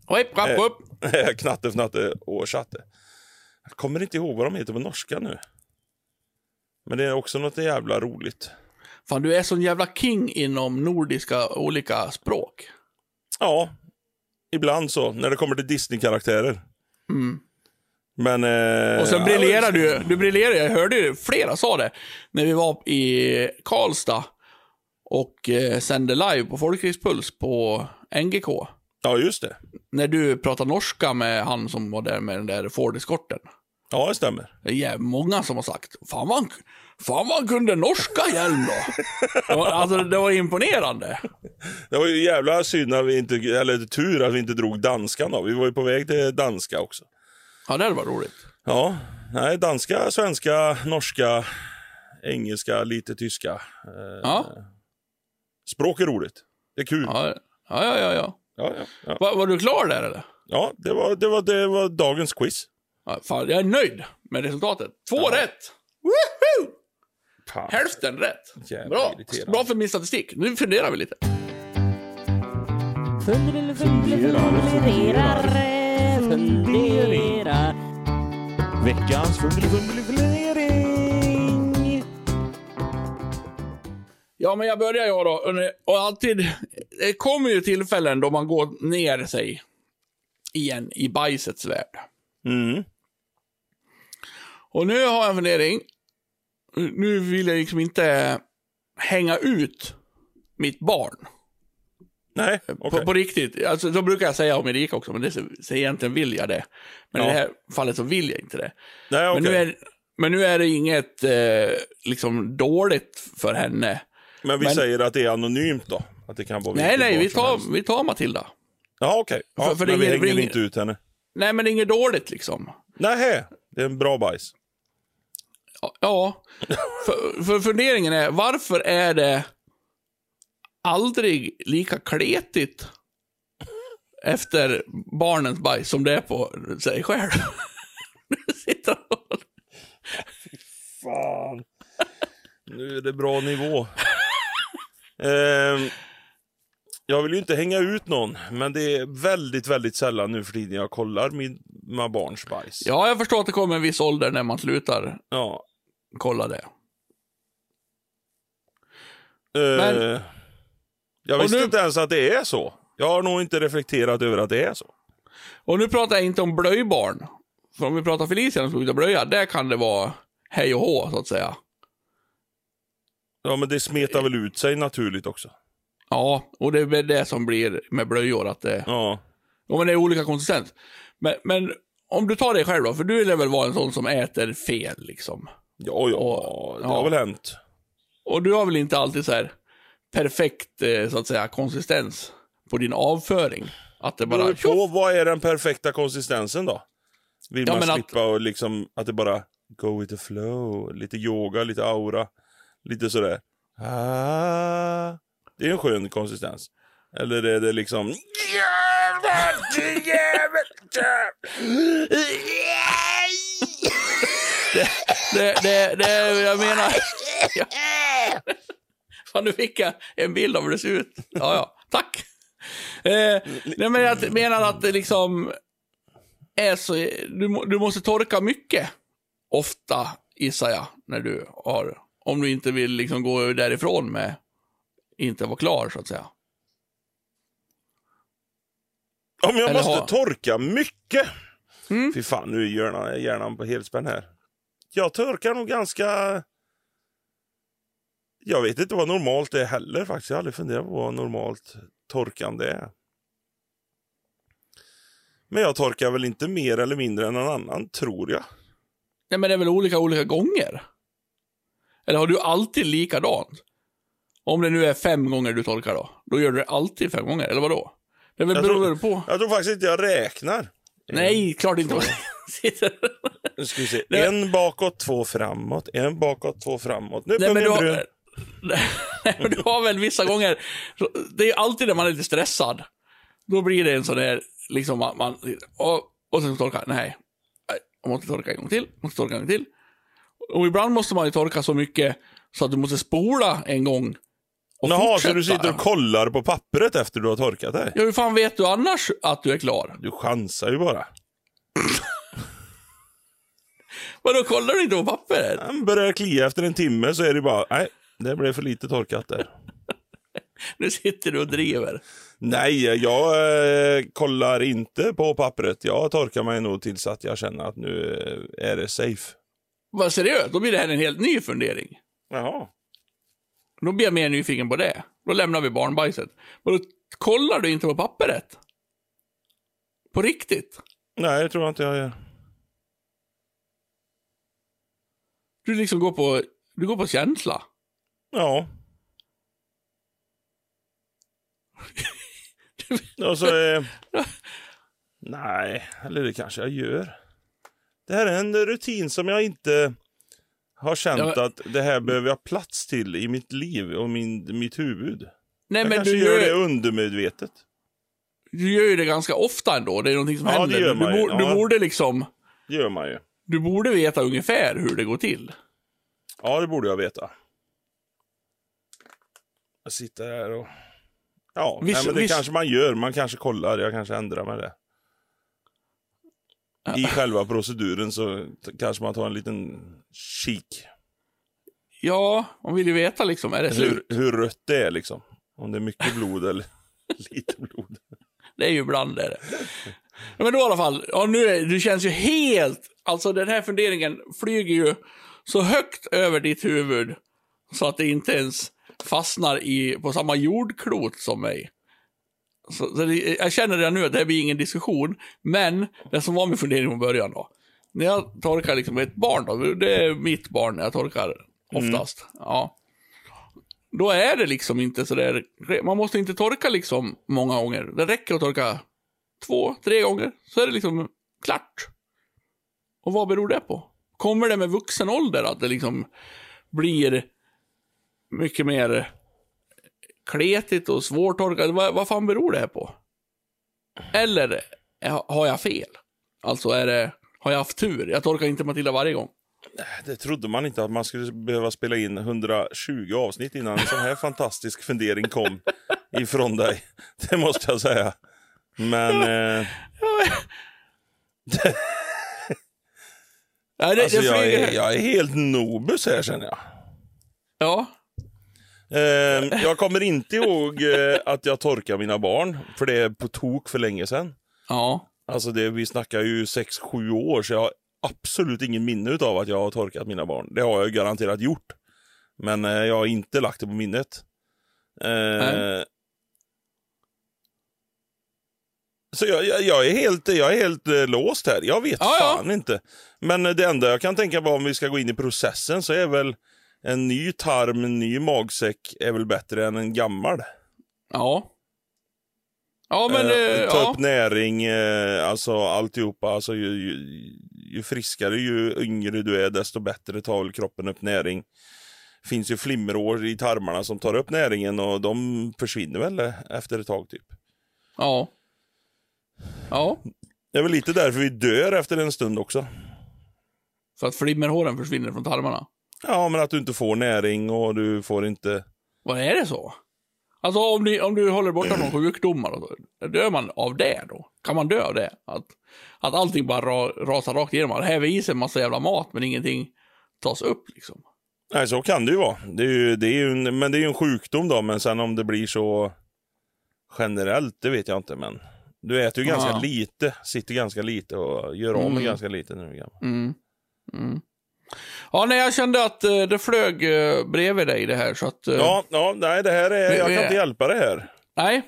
Rip, rap, Eh. upp. knatte, fnatte chatte. Jag kommer inte ihåg vad de heter på norska nu. Men det är också något jävla roligt. Fan, du är sån jävla king inom nordiska olika språk. Ja, ibland så, när det kommer till Disney-karaktärer. Mm. Men... Eh, Och sen ja, briljerar du. Du briljerar. Jag hörde ju, flera sa det, när vi var i Karlstad och eh, sände live på Folkrikspuls på NGK. Ja, just det. När du pratade norska med han som var där med den där Ford-eskorten. Ja, det stämmer. Det är jävligt många som har sagt, fan vad fan vad han kunde norska Hjelm då. Det var, alltså det var imponerande. Det var ju jävla synd att vi inte, eller tur att vi inte drog danskan då. Vi var ju på väg till danska också. Ja, det varit roligt. Ja, nej, danska, svenska, norska, engelska, lite tyska. Eh, Ja, Språk är roligt. Det är kul. Ja, ja, ja, ja. ja. ja, ja. ja. Var, var du klar där eller? det, var, det, var, det var dagens quiz. Ja, fan, jag är nöjd med resultatet. Två rätt! Woohoo! Fan. Hälften rätt. Jävla Bra. irriterande. Bra för min statistik. Nu funderar vi lite. Fundera, fundera, funderar, fundera. Veckans fundering. Ja, men jag börjar jag då. Och alltid, det kommer ju tillfällen då man går ner sig igen i bajsets värld. Mm. Och nu har jag en fundering. Nu vill jag liksom inte hänga ut mitt barn. Nej, okej. På, på riktigt. Alltså, så brukar jag säga om Erika också, men det, så, så egentligen vill jag det. Men Ja. i det här fallet så vill jag inte det. Nej, okej. Men, nu är, men nu är det inget eh, liksom dåligt för henne. Men vi men- säger att det är anonymt då? Att det kan vara Nej, nej, vi tar, vi tar Matilda. Ja, okej. Ja, För- för det men vi hänger inte ut henne. Nej, men det är inget dåligt liksom. Nej, det är en bra bajs. Ja, för, för funderingen är varför är det aldrig lika kletigt efter barnens bajs som det är på sig själv? Sitter och... Fan. Nu är det bra nivå. eh, jag vill ju inte hänga ut någon, men det är väldigt, väldigt sällan nu för tiden jag kollar min- mina barns bajs. Ja, jag förstår att det kommer en viss ålder när man slutar Ja. kolla det. Eh, Men- jag visste nu- inte ens att det är så. Jag har nog inte reflekterat över att det är så. Och nu pratar jag inte om blöjbarn. För om vi pratar Felicia som byter blöja, där kan det vara hej och hå, så att säga. Ja, men det smetar väl ut sig naturligt också. Ja, och det är väl det som blir med blöjor, att det... Ja. Ja, men det är olika konsistens. Men, men om du tar dig själv då, för du lär väl vara en sån som äter fel liksom. Ja, ja, Och- det ja. har väl hänt. Och du har väl inte alltid så här perfekt, eh, så att säga, konsistens på din avföring? Att det bara... Beror på, vad är den perfekta konsistensen då? Vill Ja, man men att- slippa och liksom, att det bara go with the flow, lite yoga, lite aura, lite sådär. Ah, det är en skön konsistens. Eller är det liksom... Jävel, Det, det, det, jag menar... Ja. Fan, nu fick jag en bild av hur det ser ut. Ja, ja. Tack. Eh, nej, men jag menar att det liksom är så... Du, du måste torka mycket. Ofta, gissar jag, när du har... Om du inte vill liksom gå därifrån med inte vara klar, så att säga. Om jag Eller måste ha- torka mycket. Mm. Fy fan, nu är hjärnan, hjärnan på helspänn här. Jag torkar nog ganska... Jag vet inte vad normalt är heller faktiskt. Jag har aldrig funderat på vad normalt torkande är. Men jag torkar väl inte mer eller mindre än någon annan, tror jag. Nej, men det är väl olika olika gånger? Eller har du alltid likadant? Om det nu är fem gånger du torkar då, då gör du det alltid fem gånger, eller vad då? Det beror tror- på. Jag tror faktiskt inte jag räknar. Nej, klart inte. Nu ska vi se. En bakåt, två framåt. En bakåt, två framåt. Nu Nej, men du har, Nej, men du har väl vissa gånger, det är ju alltid när man är lite stressad. Då blir det en sån där, liksom man, och, och sen torka, nej, nej, jag måste torka en gång till, måste torka en gång till. Och ibland måste man ju torka så mycket så att du måste spola en gång. Och Jaha, så du sitter och kollar på pappret efter du har torkat dig? Ja, hur fan vet du annars att du är klar? Du chansar ju bara. Vadå, kollar du inte på pappret? Han börjar klia efter en timme så är det bara, nej, det blev för lite torkat där. Nu sitter du och driver. Nej, jag eh, kollar inte på pappret. Jag torkar mig nog tills att jag känner att nu eh, är det safe. Vad seriöst, då blir det här en helt ny fundering. Jaha. Då blir jag mer nyfiken på det. Då lämnar vi barnbajset. Men då kollar du inte på pappret? På riktigt? Nej, det tror jag inte jag gör. Du liksom går på, du går på känsla. Ja. Och så... Eh, nej, eller det kanske jag gör. Det här är en rutin som jag inte har känt Ja. att det här behöver jag plats till i mitt liv och min, mitt huvud. Nej, Jag men kanske du gör gör, det undermedvetet. du gör ju det ganska ofta ändå. Det är någonting som Ja, det händer. gör du, man ju. borde, Ja. du borde liksom, Det gör man ju. du borde veta ungefär hur det går till. Ja, det borde jag veta. Jag sitter här och... Ja, Visst- nej, men det visst- kanske man gör. Man kanske kollar. Jag kanske ändrar med det. I själva proceduren så kanske man tar en liten kik. Ja, man vill ju veta liksom, är det slut? Hur, hur rött det är liksom. Om det är mycket blod eller lite blod. Det är ju ibland det. Ja, men då i alla fall, ja, nu är, du känns ju helt, alltså den här funderingen flyger ju så högt över ditt huvud så att det inte ens fastnar i, på samma jordklot som mig. Så, så det, jag känner redan nu att det här blir ingen diskussion. Men det som var min fundering från början då. När jag torkar liksom ett barn då, det är mitt barn när jag torkar oftast. Ja. Då är det liksom inte så där, man måste inte torka liksom många gånger. Det räcker att torka två, tre gånger, så är det liksom klart. Och vad beror det på? Kommer det med vuxen ålder att det liksom blir mycket mer kletigt och svårtorkat? Vad, vad fan beror det här på? Eller har jag fel? Alltså är det, har jag haft tur? Jag torkar inte Matilda varje gång. Det trodde man inte att man skulle behöva spela in 120 avsnitt innan en sån här fantastisk fundering kom ifrån dig. Det måste jag säga. Men eh, alltså, jag, är, jag är helt nobus här känner jag. Ja, Eh, jag kommer inte ihåg eh, att jag torkar mina barn, för det är på tok för länge sedan. ja. Alltså det, vi snackar ju 6-7 år, så jag har absolut ingen minne av att jag har torkat mina barn. Det har jag garanterat gjort. Men eh, jag har inte lagt det på minnet. Eh, så jag, jag, jag är helt, jag är helt eh, låst här. Jag vet Ja, ja. fan inte. Men eh, det enda jag kan tänka på om vi ska gå in i processen så är väl en ny tarm, en ny magsäck är väl bättre än en gammal. Ja. Ja, men... Eh, eh, ta ja. upp näring, eh, alltså alltihopa. Alltså, ju, ju, ju friskare, ju yngre du är, desto bättre tar väl kroppen upp näring. finns ju flimmerår i tarmarna som tar upp näringen och de försvinner väl efter ett tag typ. Ja. Ja, Det är väl lite därför vi dör efter en stund också. för att flimmerhåren försvinner från tarmarna. Ja, men att du inte får näring och du får inte... Vad är det så? Alltså om, ni, om du håller borta från sjukdomar, och så, dör man av det då? Kan man dö av det? Att, att allting bara ra, rasar rakt igenom? Man häver i sig en massa jävla mat, men ingenting tas upp liksom. Nej, så kan det ju vara. Det är ju, det är ju en, men det är ju en sjukdom då, men sen om det blir så generellt, det vet jag inte. Men du äter ju ganska Ja. lite, sitter ganska lite och gör av med Mm. ganska lite gammal. Mm. Mm. Ja, nej, jag kände att eh, det flög eh, bredvid dig det här, så att... eh, Ja, ja, nej, det här är, Vi- jag vi- kan inte hjälpa det här. Nej,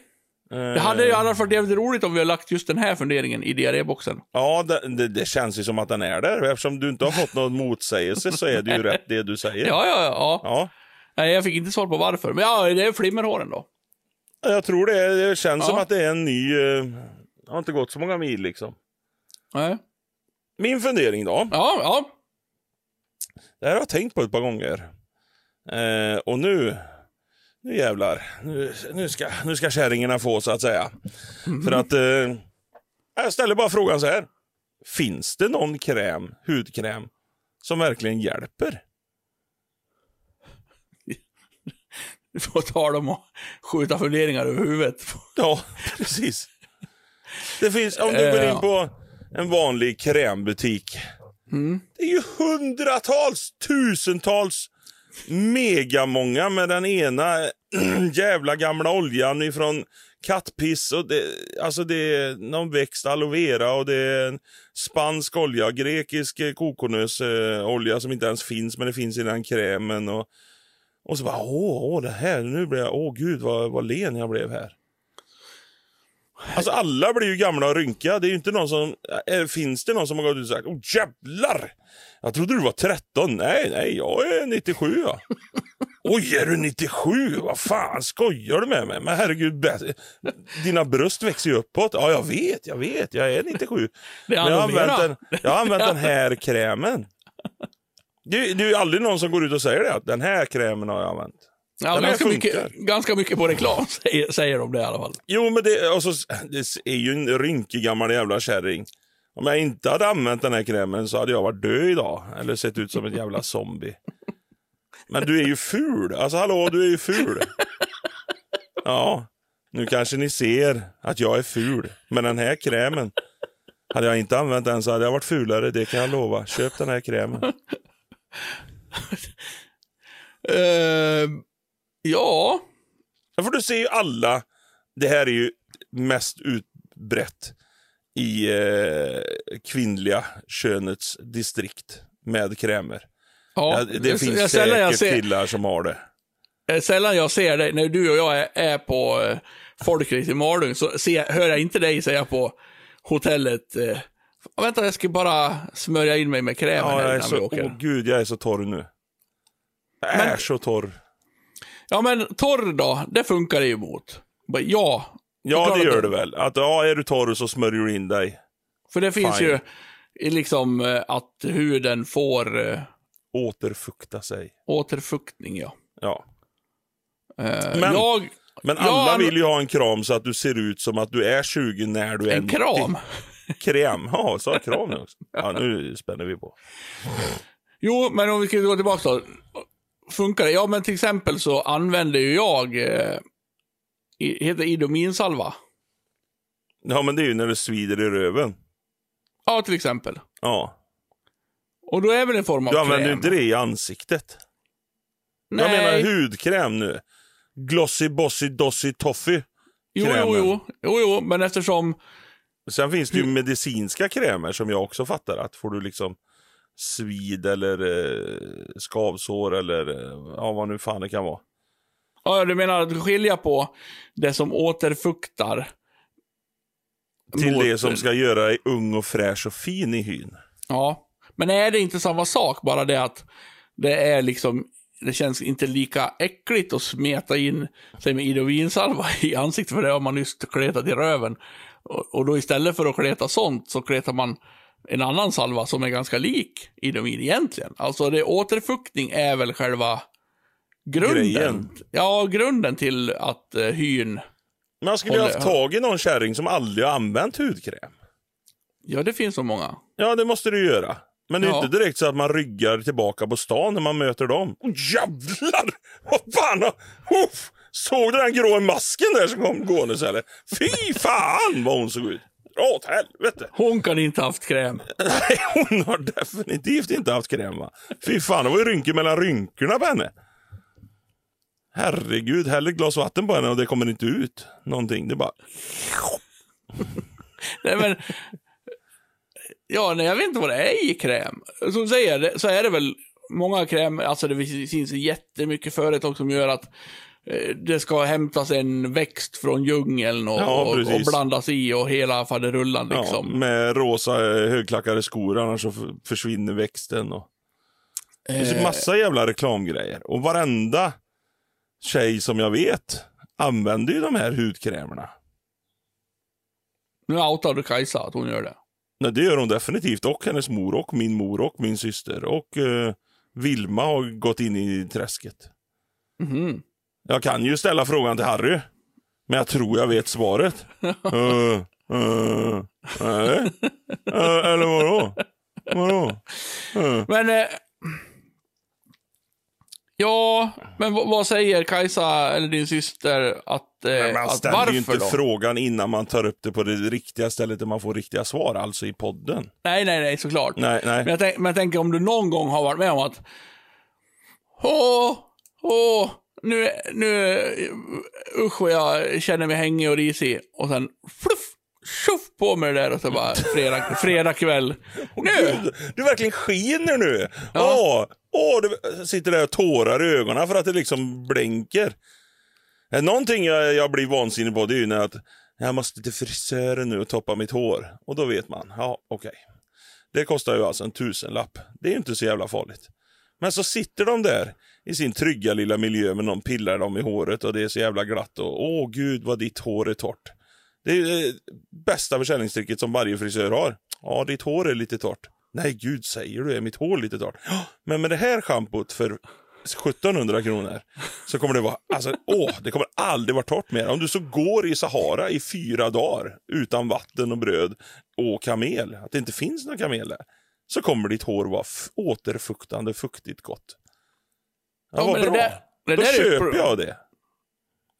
Eh, det hade ju annars varit jävligt roligt om vi hade lagt just den här funderingen i diarréboxen. Ja, det, det, det känns ju som att den är där. Eftersom du inte har fått någon motsägelse så är det ju rätt det du säger. Ja, ja, ja. Ja, Nej, jag fick inte svar på varför. Men ja, det är flimmerhåren då. jag tror det. Det känns Ja. som att det är en ny... Eh, det har inte gått så många mil liksom. Nej. Min fundering då. Ja, ja. Det här har jag tänkt på ett par gånger. Eh, och nu, nu jävlar, nu, nu, ska, nu ska kärringarna få så att säga. För att, eh, jag ställer bara frågan så här. Finns det någon kräm, hudkräm, som verkligen hjälper? Du får ta dem och skjuta funderingar över huvudet. Ja, precis. Det finns, om du går Eh, in på en vanlig krämbutik. Mm. Det är ju hundratals, tusentals, megamånga med den ena jävla gamla oljan ifrån kattpiss. Och det, alltså det är någon växt aloe vera och det är en spansk olja, grekisk eh, kokosnötsolja som inte ens finns, men det finns i den krämen. Och, och så bara, åh, åh, det här, nu blir jag, åh gud vad, vad len jag blev här. Alltså alla blir ju gamla och rynkiga. Det är inte någon som... Äh, finns det någon som har gått ut och sagt Åh jävlar! Jag trodde du var 13. Nej, nej, jag är 97 ja. Oj, är du 97? Vad fan, skojar du med mig? Men herregud, dina bröst växer ju uppåt. Ja, jag vet, jag vet, jag är 97. Det är Men jag har använt den, jag har använt den här krämen. Det, det är ju aldrig någon som går ut och säger det, att den här krämen har jag använt. Ja, ganska, mycket, ganska mycket på reklam säger, säger de det i alla fall. Jo, men det, och så, det är ju en rynkig gammal jävla kärring. Om jag inte hade använt den här krämen så hade jag varit död idag. Eller sett ut som en jävla zombie. Men du är ju ful. Alltså hallå, du är ju ful. Ja, nu kanske ni ser att jag är ful. Men den här krämen. Hade jag inte använt den så hade jag varit fulare, det kan jag lova. Köp den här krämen. Eh, ja, för du ser ju alla, det här är ju mest utbrett i eh, kvinnliga könets distrikt med krämer. ja. Ja, det finns jag, sällan, jag säkert ser, killar som har det. eh, sällan jag ser dig när du och jag är, är på, eh, folkligt i Malung så ser, hör jag inte dig säga på hotellet eh, Vänta, jag ska bara smörja in mig med kräm Ja, här innan vi så, åker. åh gud, jag är så torr nu. Jag Men- är så torr. Ja, men torr då, det funkar det ju mot. Bara, Ja, Ja, det gör det. väl. Att ja, är du torr så smörjer du in dig. för det finns Fine. ju liksom eh, att huden får eh, Återfukta sig. återfuktning, ja. Ja. Eh, Men- jag, Men alla han- vill ju ha en kram så att du ser ut som att du är 20 när du är en kram. 90. Kräm. Ja, sa jag kram nu också? Ja, nu spänner vi på. Jo, men om vi ska gå tillbaka då. Funkar det? Ja, men till exempel så använder ju jag, eh, heter Idominsalva. Ja, men det är ju när det svider i röven. Ja, till exempel. Ja. Och då är väl en form av Du använder ju kräm. inte det i ansiktet. Nej. Jag menar hudkräm nu. Glossy Bossy Dossy Toffee. jo, jo, jo, jo, jo, men eftersom Sen finns det ju medicinska krämer som jag också fattar att får du liksom svid eller eh, skavsår eller eh, ja, vad nu fan det kan vara. Ja, du menar att skilja på det som återfuktar. Till mot- det som ska göra dig ung och fräsch och fin i hyn. Ja, men är det inte samma sak? Bara det att det är liksom, det känns inte lika äckligt att smeta in sig med idovinsalva i ansiktet, för det har man nyss kletat i röven. Och, och då istället för att kleta sånt så kletar man en annan salva som är ganska lik idovin egentligen. Alltså det återfuktning är väl själva grunden. Grejen. Ja, grunden till att uh, hyn, Man skulle ju Håller- haft tag i någon kärring som aldrig har använt hudkräm. ja det finns så många. Ja, det måste du göra. Men det är Ja. inte direkt så att man ryggar tillbaka på stan när man möter dem. Oh, jävlar! Vad fan! Uff! Såg du den grå masken där som kom gåendes eller? Fy fan vad hon såg ut! Dra åt helvete! Hon kan inte haft kräm. Nej, hon har definitivt inte haft kräm va? Fy fan, det var ju rynkor mellan rynkorna på henne. Herregud, häll ett glas vatten på henne och det kommer inte ut någonting. Det bara... Nej, men... Ja, nej, jag vet inte vad det är i kräm. Som säger, så är det väl många kräm, alltså det finns jättemycket företag som gör att det ska hämtas en växt från djungeln och, Ja, och, och blandas i och hela faderullan Ja, liksom. med rosa eh, högklackade skor, annars så försvinner växten. Och... Det finns Eh, massa jävla reklamgrejer. Och varenda tjej som jag vet använder ju de här hudkrämerna. nu outar du Kajsa att hon gör det. Nej, det gör hon definitivt. Och hennes mor och min mor och min syster. Och eh, Vilma har gått in i träsket. Mhm. Jag kan ju ställa frågan till Harry. Men jag tror jag vet svaret. uh, uh, nej. Uh, eller vadå? Vadå? Uh. Men... Eh, ja, men vad, säger Kajsa eller din syster att, eh, Men man att ställer varför ju inte då? frågan innan man tar upp det på det riktiga stället där man får riktiga svar, alltså i podden. Nej, nej, nej, såklart. Nej, nej. Men jag, tänk, men jag tänker om du någon gång har varit med om att Åh, åh, nu, nu, usch vad jag känner mig hängig och risig. Och sen fluff, tjoff på med det där och så bara fredag, fredag kväll. Nu! Gud, du verkligen skiner nu. Ja. Åh, åh, du sitter där och tårar i ögonen för att det liksom blänker. Någonting jag, jag blir vansinnig på det är ju när att jag måste till frisören nu och toppa mitt hår. Och då vet man, ja okej. Det kostar ju alltså en tusenlapp. Det är ju inte så jävla farligt. Men så sitter de där i sin trygga lilla miljö med någon pillar dem i håret och det är så jävla glatt och åh gud vad ditt hår är torrt. Det är det eh, bästa försäljningstricket som varje frisör har. Ja, ditt hår är lite torrt. Nej, gud säger du, är mitt hår lite torrt? "Ja, Men med det här schampot för 1700 kronor så kommer det vara, alltså åh, det kommer aldrig vara torrt mer. Om du så går i Sahara i fyra dagar utan vatten och bröd och kamel, att det inte finns några kamel där, så kommer ditt hår vara återfuktande, fuktigt gott. Ja, vad men det bra. där- det Då där köper jag det.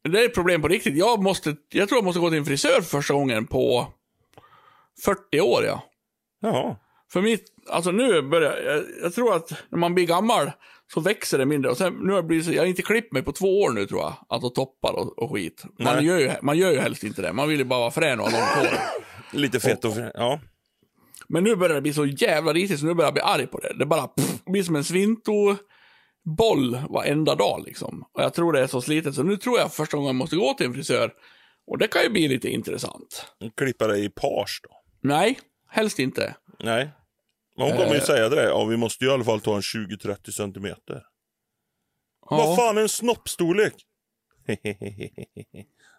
Det är ett problem på riktigt. Jag, måste, jag tror jag måste gå till en frisör för första gången på 40 år. Ja. Ja. För mitt, alltså nu börjar jag, jag tror att när man blir gammal så växer det mindre. Och sen, nu har jag, blivit, jag har inte klippt mig på två år nu tror jag. Alltså toppar och, och skit. Man Nej. gör, ju, man gör ju helst inte det. Man vill ju bara vara frän och ha långt hår. Lite fett och... Ja. Men nu börjar det bli så jävla risigt så nu börjar jag bli arg på det. Det bara pff, blir som en svinto-boll varenda dag liksom. Och jag tror det är så slitet. Så nu tror jag första gången jag måste gå till en frisör Och det kan ju bli lite intressant. Klippa dig i page då. Nej, helst inte. Nej. Men hon kommer ju Eh. säga det. Ja, vi måste ju i alla fall ta en 20-30 centimeter. Ja. Vad fan är en snoppstorlek?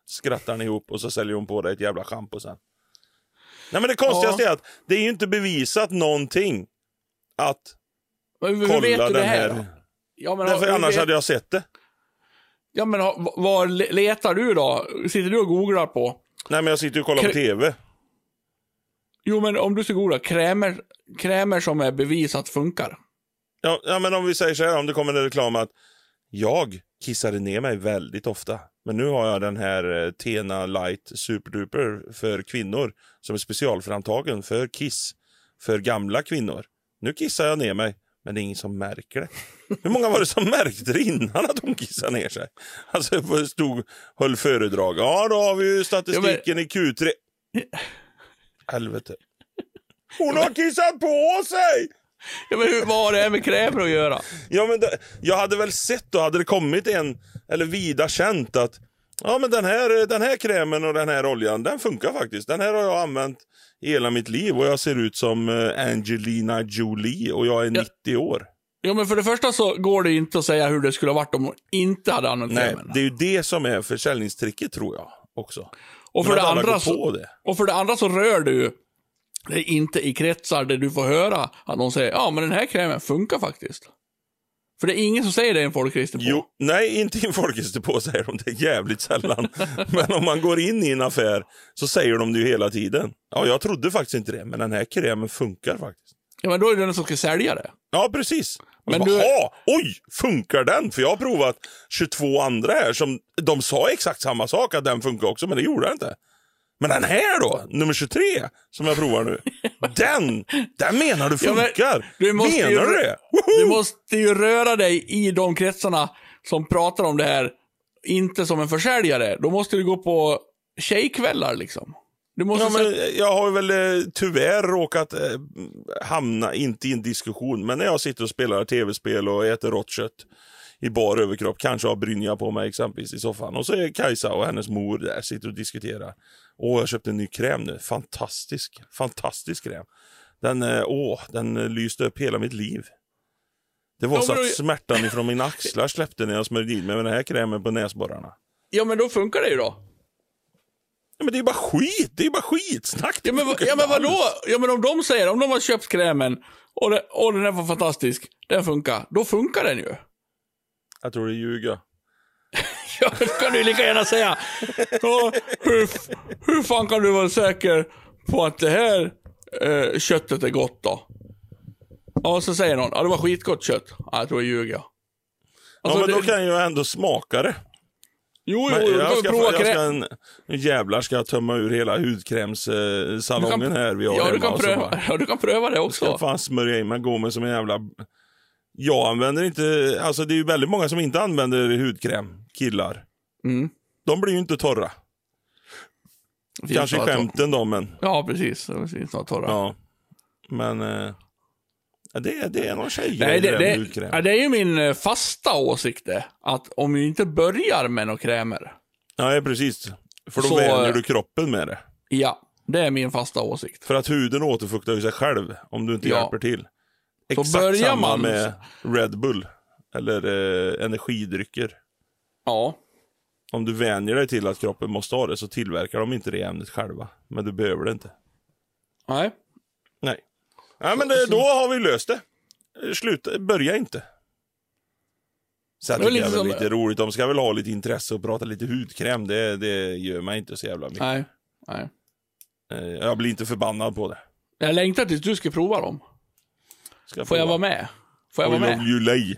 Skrattar ni ihop och så säljer hon på dig ett jävla schampo sen. Nej men det konstigaste är att det är ju inte bevisat någonting att Men hur kolla vet du det den här? här. Ja, men, Därför annars vet- hade jag sett det. Ja, men vad le- letar du då? Sitter du och googlar på? Nej men jag sitter och kollar på Kre- TV. Jo, men om du ska googla, krämer, krämer som är bevisat funkar. Ja, ja men om vi säger så här, om det kommer en reklam att jag kissade ner mig väldigt ofta. Men nu har jag den här eh, Tena Light Superduper för kvinnor som är specialframtagen för kiss för gamla kvinnor. Nu kissar jag ner mig, men det är ingen som märker det. Hur många var det som märkte det innan att hon kissade ner sig? Alltså, stod höll föredrag. Ja, då har vi ju statistiken i Q3. Helvete. Hon har kissat på sig! Ja, men hur, vad har det här med krämer att göra? Ja, men det, jag hade väl sett då, hade det kommit en, eller vida känt att ja, men den här, den här krämen och den här oljan, den funkar faktiskt. Den här har jag använt hela mitt liv och jag ser ut som eh, Angelina Jolie och jag är Ja. 90 år. Ja, men för det första så går det inte att säga hur det skulle ha varit om hon inte hade använt Nej, krämen. det är ju det som är försäljningstricket tror jag också. och, för Men det andra så, det. och för det andra så rör du är inte i kretsar där du får höra att någon säger ja, men den här krämen funkar faktiskt. För det är ingen som säger det i en folkregister på. Jo, nej, inte i en folkdepå säger de det jävligt sällan. men om man går in i en affär så säger de det ju hela tiden. Ja, jag trodde faktiskt inte det, men den här krämen funkar faktiskt. Ja, men då är det den som ska sälja det. Ja, precis. Men så du- bara, "Ha, oj, funkar den? För jag har provat 22 andra här som de sa exakt samma sak, att den funkar också, men det gjorde den inte. Men den här då, nummer 23, som jag provar nu. den, den menar du Ja, men funkar. du menar ju- du det? Du Woho! måste ju röra dig i de kretsarna som pratar om det här, inte som en försäljare. Då måste du gå på tjejkvällar liksom. Du måste Ja, men jag har väl eh, tyvärr råkat eh, hamna, inte i en diskussion, men när jag sitter och spelar tv-spel och äter rått kött i bar överkropp, kanske har brynja på mig exempelvis i soffan. Och så är Kajsa och hennes mor där, sitter och diskuterar. Åh, jag köpte en ny kräm nu. Fantastisk, fantastisk kräm. Den, eh, åh, den eh, lyste upp hela mitt liv. Det var Ja, så att då- smärtan ifrån mina axlar släppte när jag smörjde in mig med den här krämen på näsborrarna. Ja, men då funkar det ju då. Ja, men det är bara skit, det är bara skitsnack. Ja, men, ja, men vadå? Ja, men om de säger, om de har köpt krämen och, det, och den här var fantastisk, den funkar, då funkar den ju. Jag tror det är ljuga. Ja, det kan du lika gärna säga. Ja, hur, hur fan kan du vara säker på att det här eh, köttet är gott då? Ja, så säger någon, ja det var skitgott kött. Ja, jag tror jag ljuger. Ja, Alltså, men då det- kan jag ändå smaka det. Jo, Men jo, du jag kan ska, prova jag ska en, nu jävlar ska jag tömma ur hela hudkrämssalongen här vi har ja, du hemma. kan och så pröva, ja, du kan pröva det ska också. jag fan smörja in mig, gå med som en jävla... Jag använder inte, alltså det är ju väldigt många som inte använder hudkräm, killar. Mm. De blir ju inte torra. Finns Kanske skämten då, men Ja, precis. Det finns några torra. ja. Men eh, det, är- det är någon tjejgrej Nej, det, det, hudkräm. ja, det är ju min eh, fasta åsikt det. Att om vi inte börjar med några krämer. Nej, precis. För då Så, vänjer eh, du kroppen med det. Ja, det är min fasta åsikt. För att huden återfuktar ju sig själv om du inte Ja. hjälper till. Så Exakt börjar samma man- med Red Bull eller eh, energidrycker. Ja. Om du vänjer dig till att kroppen måste ha det så tillverkar de inte det ämnet själva. Men du behöver det inte. Nej. Nej. Ja, men det, då har vi löst det. Sluta, börja inte. Sen Det är tycker jag lite väl som- lite roligt, de ska väl ha lite intresse och prata lite hudkräm. Det, det gör mig inte så jävla mycket. Nej. Nej. Eh, Jag blir inte förbannad på det. Jag längtar tills du ska prova dem. Ska Får jag vara med? Får jag I vara love med? you lay.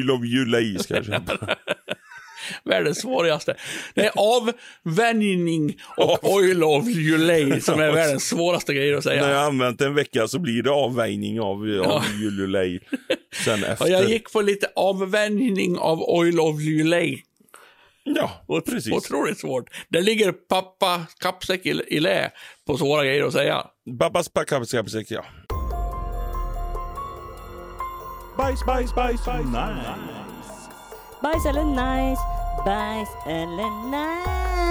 I love you lay ska jag köpa. Världens svåraste. Det är avvänjning och oil of Julay som är världens svåraste grejer att När säga. jag har använt en vecka så blir det avvägning av, av Jululej sen efter. Och jag gick på lite avvänjning av oil of Julay. Ja, Ot- precis. Otroligt svårt. Där ligger pappa kappsäck i, i lä på svåra grejer att säga. Babbas packapsäck, ja. Bajs, bajs, bajs, nice. Bajs eller nice, bajs eller nice.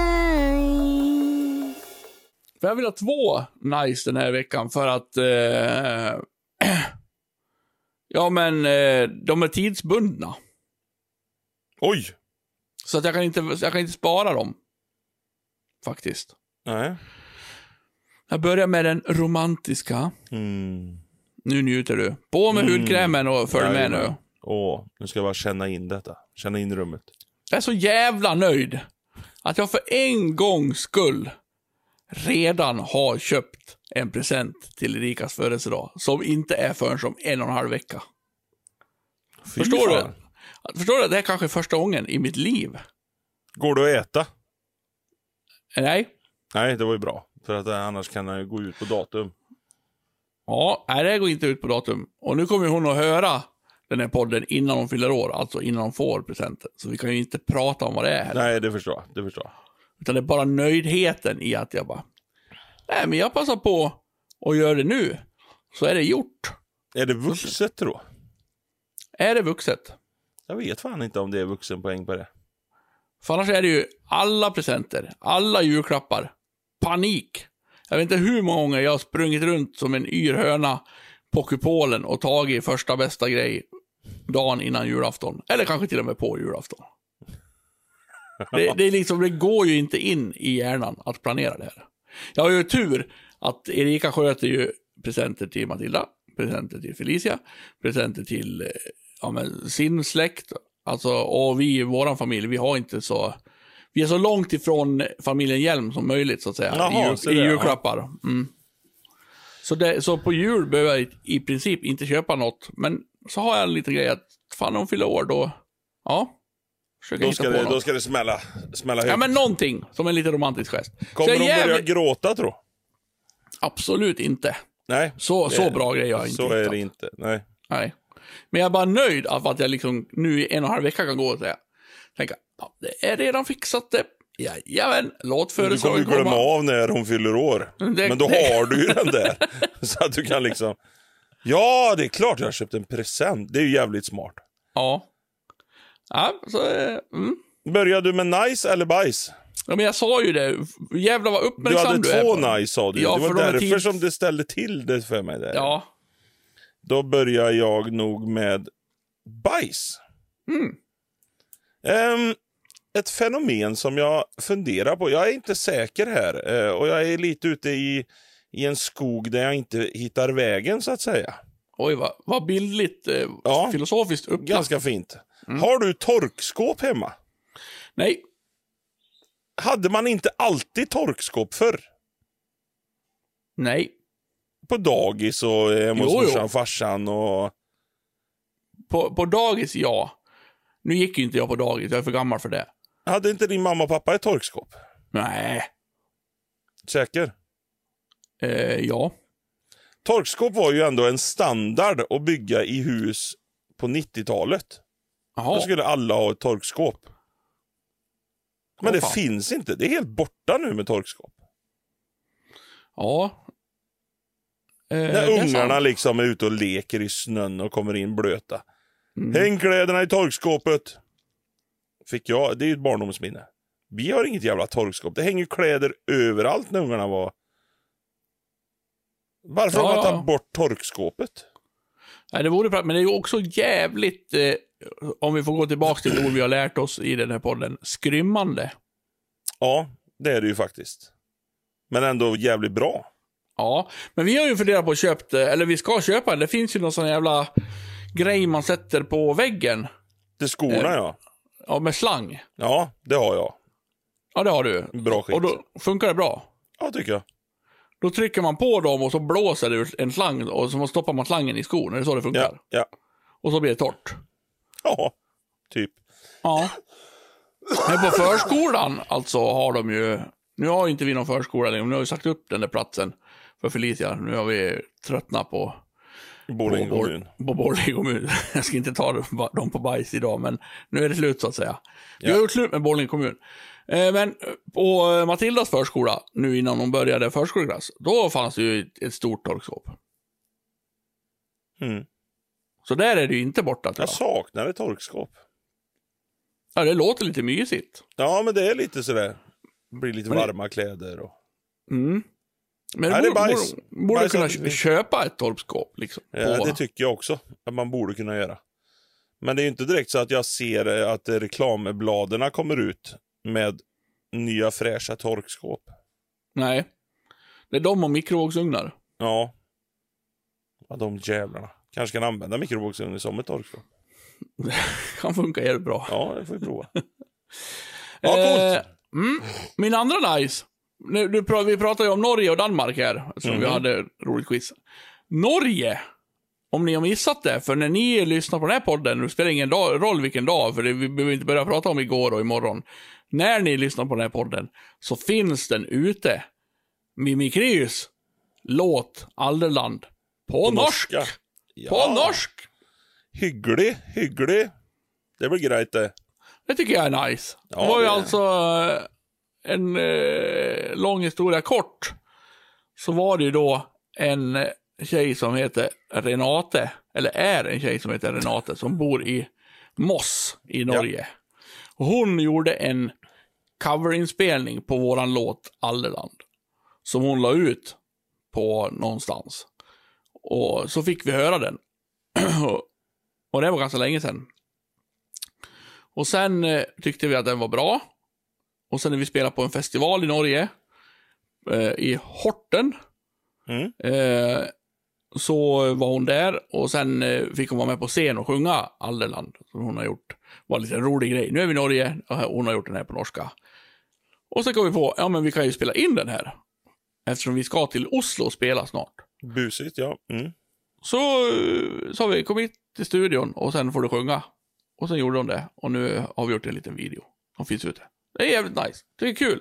För jag vill ha två nice den här veckan för att... Eh, ja, men eh, de är tidsbundna. Oj! Så att jag kan inte, jag kan inte spara dem. Faktiskt. Nej. Jag börjar med den romantiska. Mm. Nu njuter du. På med Mm. hudkrämen och följ med nu. Jajamän. Åh, nu ska jag bara känna in detta. Känna in rummet. Jag är så jävla nöjd att jag för en gångs skull redan har köpt en present till Erikas födelsedag som inte är förrän som en och en halv vecka. Fy Förstår du? fan. Förstår du? Det är kanske första gången i mitt liv. Går det att äta? Nej. Nej, det var ju bra. För att eh, annars kan han ju gå ut på datum. Ja, nej, det går inte ut på datum. Och nu kommer hon att höra den här podden innan hon fyller år, alltså innan hon får presenten. Så vi kan ju inte prata om vad det är heller. Nej, det förstår jag. Det förstår jag. Utan det är bara nöjdheten i att jag bara, nej men jag passar på och gör det nu. Så är det gjort. Är det vuxet då? Är det vuxet? Jag vet fan inte om det är vuxenpoäng på det. För annars är det ju alla presenter, alla julklappar, panik. Jag vet inte hur många gånger jag har sprungit runt som en yr höna på kupolen och tagit första bästa grej dagen innan julafton. Eller kanske till och med på julafton. Det, det, är liksom, det går ju inte in i hjärnan att planera det här. Jag har ju tur att Erika sköter ju presenter till Matilda, presenter till Felicia, presenter till eh, ja, men, sin släkt. Alltså, och vi i vår familj, vi har inte så... Vi är så långt ifrån familjen Hjelm som möjligt, så att säga. Jaha, I, jul, så i det, ja. julklappar. Mm. Så, det, så på jul behöver jag i- princip inte köpa något. Men så har jag en liten grej att, fan om hon fyller år då... Ja. Då ska, det, något. då ska det smälla, smälla högt. Ja, men någonting som en lite romantisk gest. Kommer de är börja jävligt- gråta tro? Absolut inte. Nej. Så, så bra grej har jag inte Så är hittat. det inte. Nej. Nej. Men jag är bara nöjd av att jag liksom nu i en och en halv vecka kan gå och säga, tänka, ja, det är redan fixat det. Jajamän, låt Du kommer ju glömma komma. av när hon fyller år. Det- Men då det- har du ju den där. Så att du kan liksom... Ja, det är klart jag har köpt en present. Det är ju jävligt smart. Ja. Ja, så, eh, mm. Börjar du med nice eller bajs? ja, men jag sa ju det. Jävlar vad Du uppmärksam hade du, är. två på det. nice sa du. Ja, det var är därför tids- som det ställde till det för mig där. Ja. Då börjar jag nog med bajs. Mm. Ehm, ett fenomen som jag funderar på. Jag är inte säker här eh, och jag är lite ute i, i en skog där jag inte hittar vägen så att säga. Oj, vad, vad bildligt eh, Ja. filosofiskt upplagt. Ganska fint. Mm. Har du torkskåp hemma? Nej, Hade man inte alltid torkskåp förr? nej. På dagis och eh, hemma hos morsan och farsan och... På, på dagis, ja. Nu gick ju inte jag på dagis, jag är för gammal för det. Hade inte din mamma och pappa ett torkskåp? Nej. Säker? Eh, ja. Torkskåp var ju ändå en standard att bygga i hus på 90-talet. Då Jaha. skulle alla ha ett torkskåp. Men Åh, det fan. finns inte. Det är helt borta nu med torkskåp. Ja. Eh, När är ungarna sant. liksom är ute och leker i snön och kommer in blöta. Mm. Häng kläderna i torkskåpet. Fick jag. Det är ju ett barndomsminne. Vi har inget jävla torkskåp. Det hänger kläder överallt när ungarna var... Varför Ja, har man ja. tagit bort torkskåpet? Nej, det vore bra, men det är ju också jävligt, eh, om vi får gå tillbaka till ett ord vi har lärt oss i den här podden, skrymmande. Ja, det är det ju faktiskt. Men ändå jävligt bra. Ja, men vi har ju funderat på att köpa, eller vi ska köpa, det finns ju någon sån jävla grej man sätter på väggen. Till skorna Eh. ja. Ja, med slang. Ja, det har jag. Ja, det har du. Bra skit. Och då funkar det bra. Ja, tycker jag. Då trycker man på dem och så blåser det ur en slang och så stoppar man slangen i skon. Är det så det funkar? Ja, ja. Och så blir det torrt. Ja, typ. Ja. Men på förskolan alltså har de ju, nu har inte vi någon förskola längre, nu har vi sagt upp den där platsen för Felicia. Nu har vi tröttnat på Borlänge kommun. Borlänge kommun. Jag ska inte ta dem på bajs idag, men nu är det slut så att säga. Vi Ja. har gjort slut med Borlänge kommun. Eh, Men på Matildas förskola, nu innan hon började förskoleklass, då fanns det ju ett- stort torkskåp. Mm. Så där är det ju inte borta tror Jag jag. saknar ett torkskåp. Ja, det låter lite mysigt. Ja, men det är lite sådär. Det blir lite Men det- varma kläder och... Mm. Men Nej, det borde, borde, Bajs kunna köpa ett torpskåp. Liksom, Ja, på- det tycker jag också att man borde kunna göra. Men det är inte direkt så att jag ser eh, att reklambladen kommer ut med nya fräscha torkskåp. Nej. Det är de och mikrovågsugnar. Ja. ja de jävlarna. Kanske kan använda mikrovågsugnen som ett torkskåp. kan funka jävligt bra. Ja, det får vi prova. Ja, coolt. Eh, mm. Min andra nice. Nu, du, vi pratade ju om Norge och Danmark här, eftersom vi Mhm. hade roligt quiz. Norge, om ni har missat det, för när ni lyssnar på den här podden, det spelar ingen dag, roll vilken dag, för det, vi behöver inte börja prata om igår och imorgon. När ni lyssnar på den här podden, så finns den ute. Mimmi Kryus låt Alderland på, På norsk. norska. Ja. På norsk! Hygglig, hygglig. Det blir grejt det. Det tycker jag är nice. Ja, det var ju det alltså eh, en eh, lång historia kort. Så var det ju då en eh, tjej som heter Renate, eller är en tjej som heter Renate, som bor i Moss i Norge. Och hon gjorde en coverinspelning på våran låt Alleland. Som hon la ut på någonstans. Och så fick vi höra den. och det var ganska länge sedan. Och sen eh, tyckte vi att den var bra. Och sen när vi spelade på en festival i Norge, eh, i Horten, Mm. eh, så var hon där och sen eh, fick hon vara med på scen och sjunga Alleland, som hon har gjort. var en liten rolig grej. Nu är vi i Norge och hon har gjort den här på norska. Och så kom vi på, ja men vi kan ju spela in den här. Eftersom vi ska till Oslo och spela snart. Busigt, ja. Mm. Så eh, sa vi, kom hit till studion och sen får du sjunga. Och sen gjorde de det. Och nu har vi gjort en liten video som finns ute. Det är jävligt nice. Det är kul.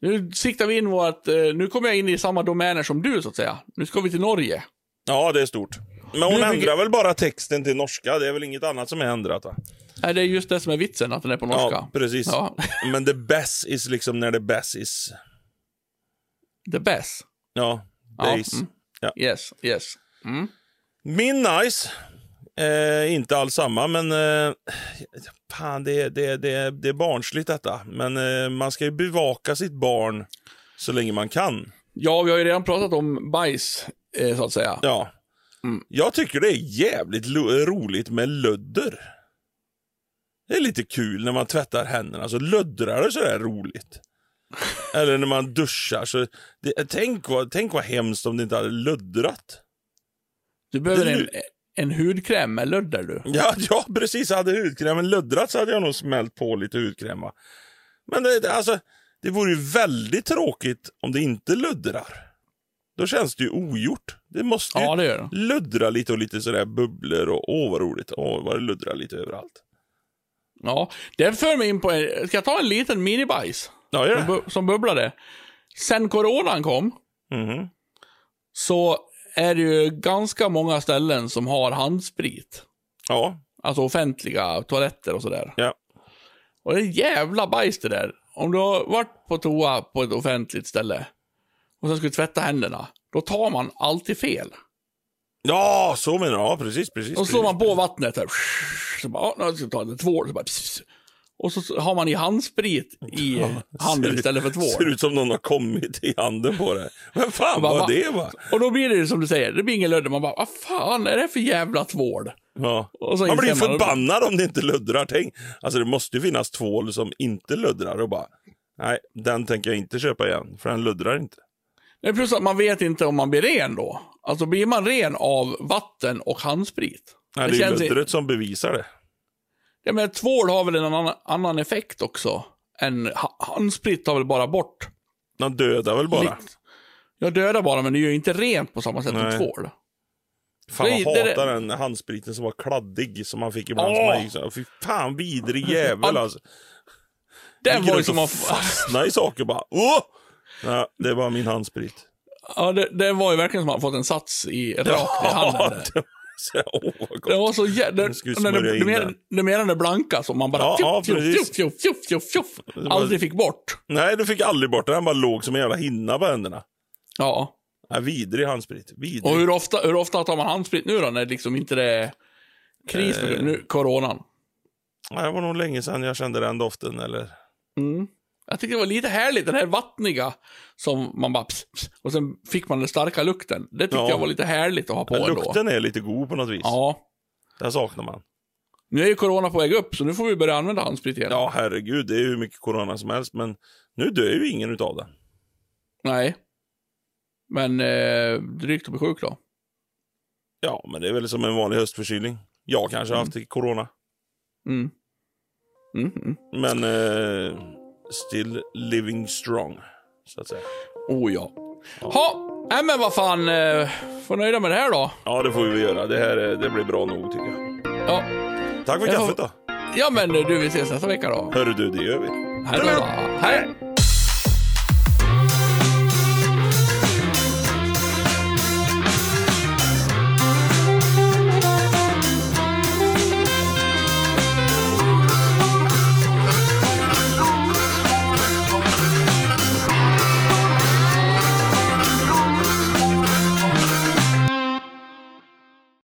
Nu siktar vi in vårt, eh, nu kommer jag in i samma domäner som du så att säga. Nu ska vi till Norge. Ja, det är stort. Men hon ändrar väl bara texten till norska? Det är väl inget annat som är ändrat? Va? Nej, det är just det som är vitsen, att den är på norska. Ja, precis. Ja. Men the best is liksom när the best is... The best. Ja, Ja, days. mm. Ja. Yes, yes. Mm. Min nice, eh, inte alls samma, men eh, fan, det, det, det, det är barnsligt detta. Men eh, man ska ju bevaka sitt barn så länge man kan. Ja, vi har ju redan pratat om bajs, eh, så att säga. Ja. Mm. Jag tycker det är jävligt roligt med lödder. Det är lite kul när man tvättar händerna, så löddrar det sådär roligt. Eller när man duschar. Så det, tänk, vad, tänk vad hemskt om det inte hade löddrat. Du behöver en, en hudkräm med lödder du. Ja, ja, precis. Hade hudkrämen löddrat så hade jag nog smält på lite hudkräm. va. Men det, alltså, det vore ju väldigt tråkigt om det inte löddrar. Då känns det ju ogjort. Det måste ju Ja, det det. löddra lite och lite sådär bubblor och åh vad roligt. Åh vad det luddrar lite överallt. Ja, det för mig in på en, ska jag ta en liten minibajs? Ja, gör som, det. bu- som bubblade. Sen coronan kom, Mhm. så är det ju ganska många ställen som har handsprit. Ja, Alltså offentliga toaletter och sådär. ja. Och det är jävla bajs det där. Om du har varit på toa på ett offentligt ställe och sen ska du tvätta händerna, då tar man alltid fel. Ja, så menar jag. Ja, precis, precis. Och så slår precis. man på vattnet här. Så bara, ja, nu ska jag ta lite tvål. Så bara, pss. Och så har man i handsprit i handen Ser- istället för Ser tvål. ut som någon har kommit i handen på det. Men fan vad va? det var. Och då blir det ju som du säger, det blir ingen lödder. Man bara, vad fan är det för jävla tvål? Ja. Man blir förbannad om det inte löddrar. Tänk, alltså det måste ju finnas tvål som inte löddrar och bara, nej, den tänker jag inte köpa igen, för den löddrar inte. Nej, plus att man vet inte om man blir ren då. Alltså blir man ren av vatten och handsprit? Nej, Det det, är i- löddret som bevisar det. Ja, men tvål har väl en annan, annan effekt också. Än ha- handsprit tar väl bara bort. Den dödar väl bara. Lite. Jag dödar bara, men det gör inte rent på samma sätt Nej. som tvål. Fan jag Det- det- hatar den handspriten som var kladdig som man fick ibland. Åh! Som man fy fan vidrig jävel alltså. Den var ju som att... fastna i saker bara. Åh! Ja, det var min handsprit. Ja, det, det var ju verkligen som att man fått en sats i, rakt i handen. Där. det var så, åh, vad gott. Det var så jävla... In mer, den. blanka som man bara Ja, ja, fjuff, fjuff, precis. fjuff, fjuff, fjuff, fjuff, fjuff, var- aldrig fick bort. Nej, du fick aldrig bort den. Den bara låg som en jävla hinna på händerna. Ja. Ja, vidrig handsprit. Vidrig. Och hur ofta, hur ofta tar man handsprit nu då, när liksom inte det är kris med Eh. nu, coronan? Det var nog länge sedan jag kände den doften. Eller... Mm. Jag tycker det var lite härligt, den här vattniga som man bara pss, pss, och sen fick man den starka lukten. Det tyckte Ja. jag var lite härligt att ha på ändå. lukten är lite god på något vis. Ja. Det saknar man. Nu är ju corona på väg upp, så nu får vi börja använda handsprit igen. Ja, herregud. Det är ju hur mycket corona som helst. Men nu dör ju ingen utav det. Nej. Men eh, drygt att bli sjuk då. Ja, men det är väl som en vanlig höstförkylning. Jag kanske har haft corona. Mm. Mm, mm. Men eh, still living strong, så att säga. Oh ja. Ha, nej men vad fan, eh, får nöjda med det här då. Ja, det får vi göra. Det här är- det blir bra nog, tycker jag. Ja, Tack för Jag kaffet då. ja men du, vi ses nästa vecka då. Hörru du, det gör vi. Hej då. Hej.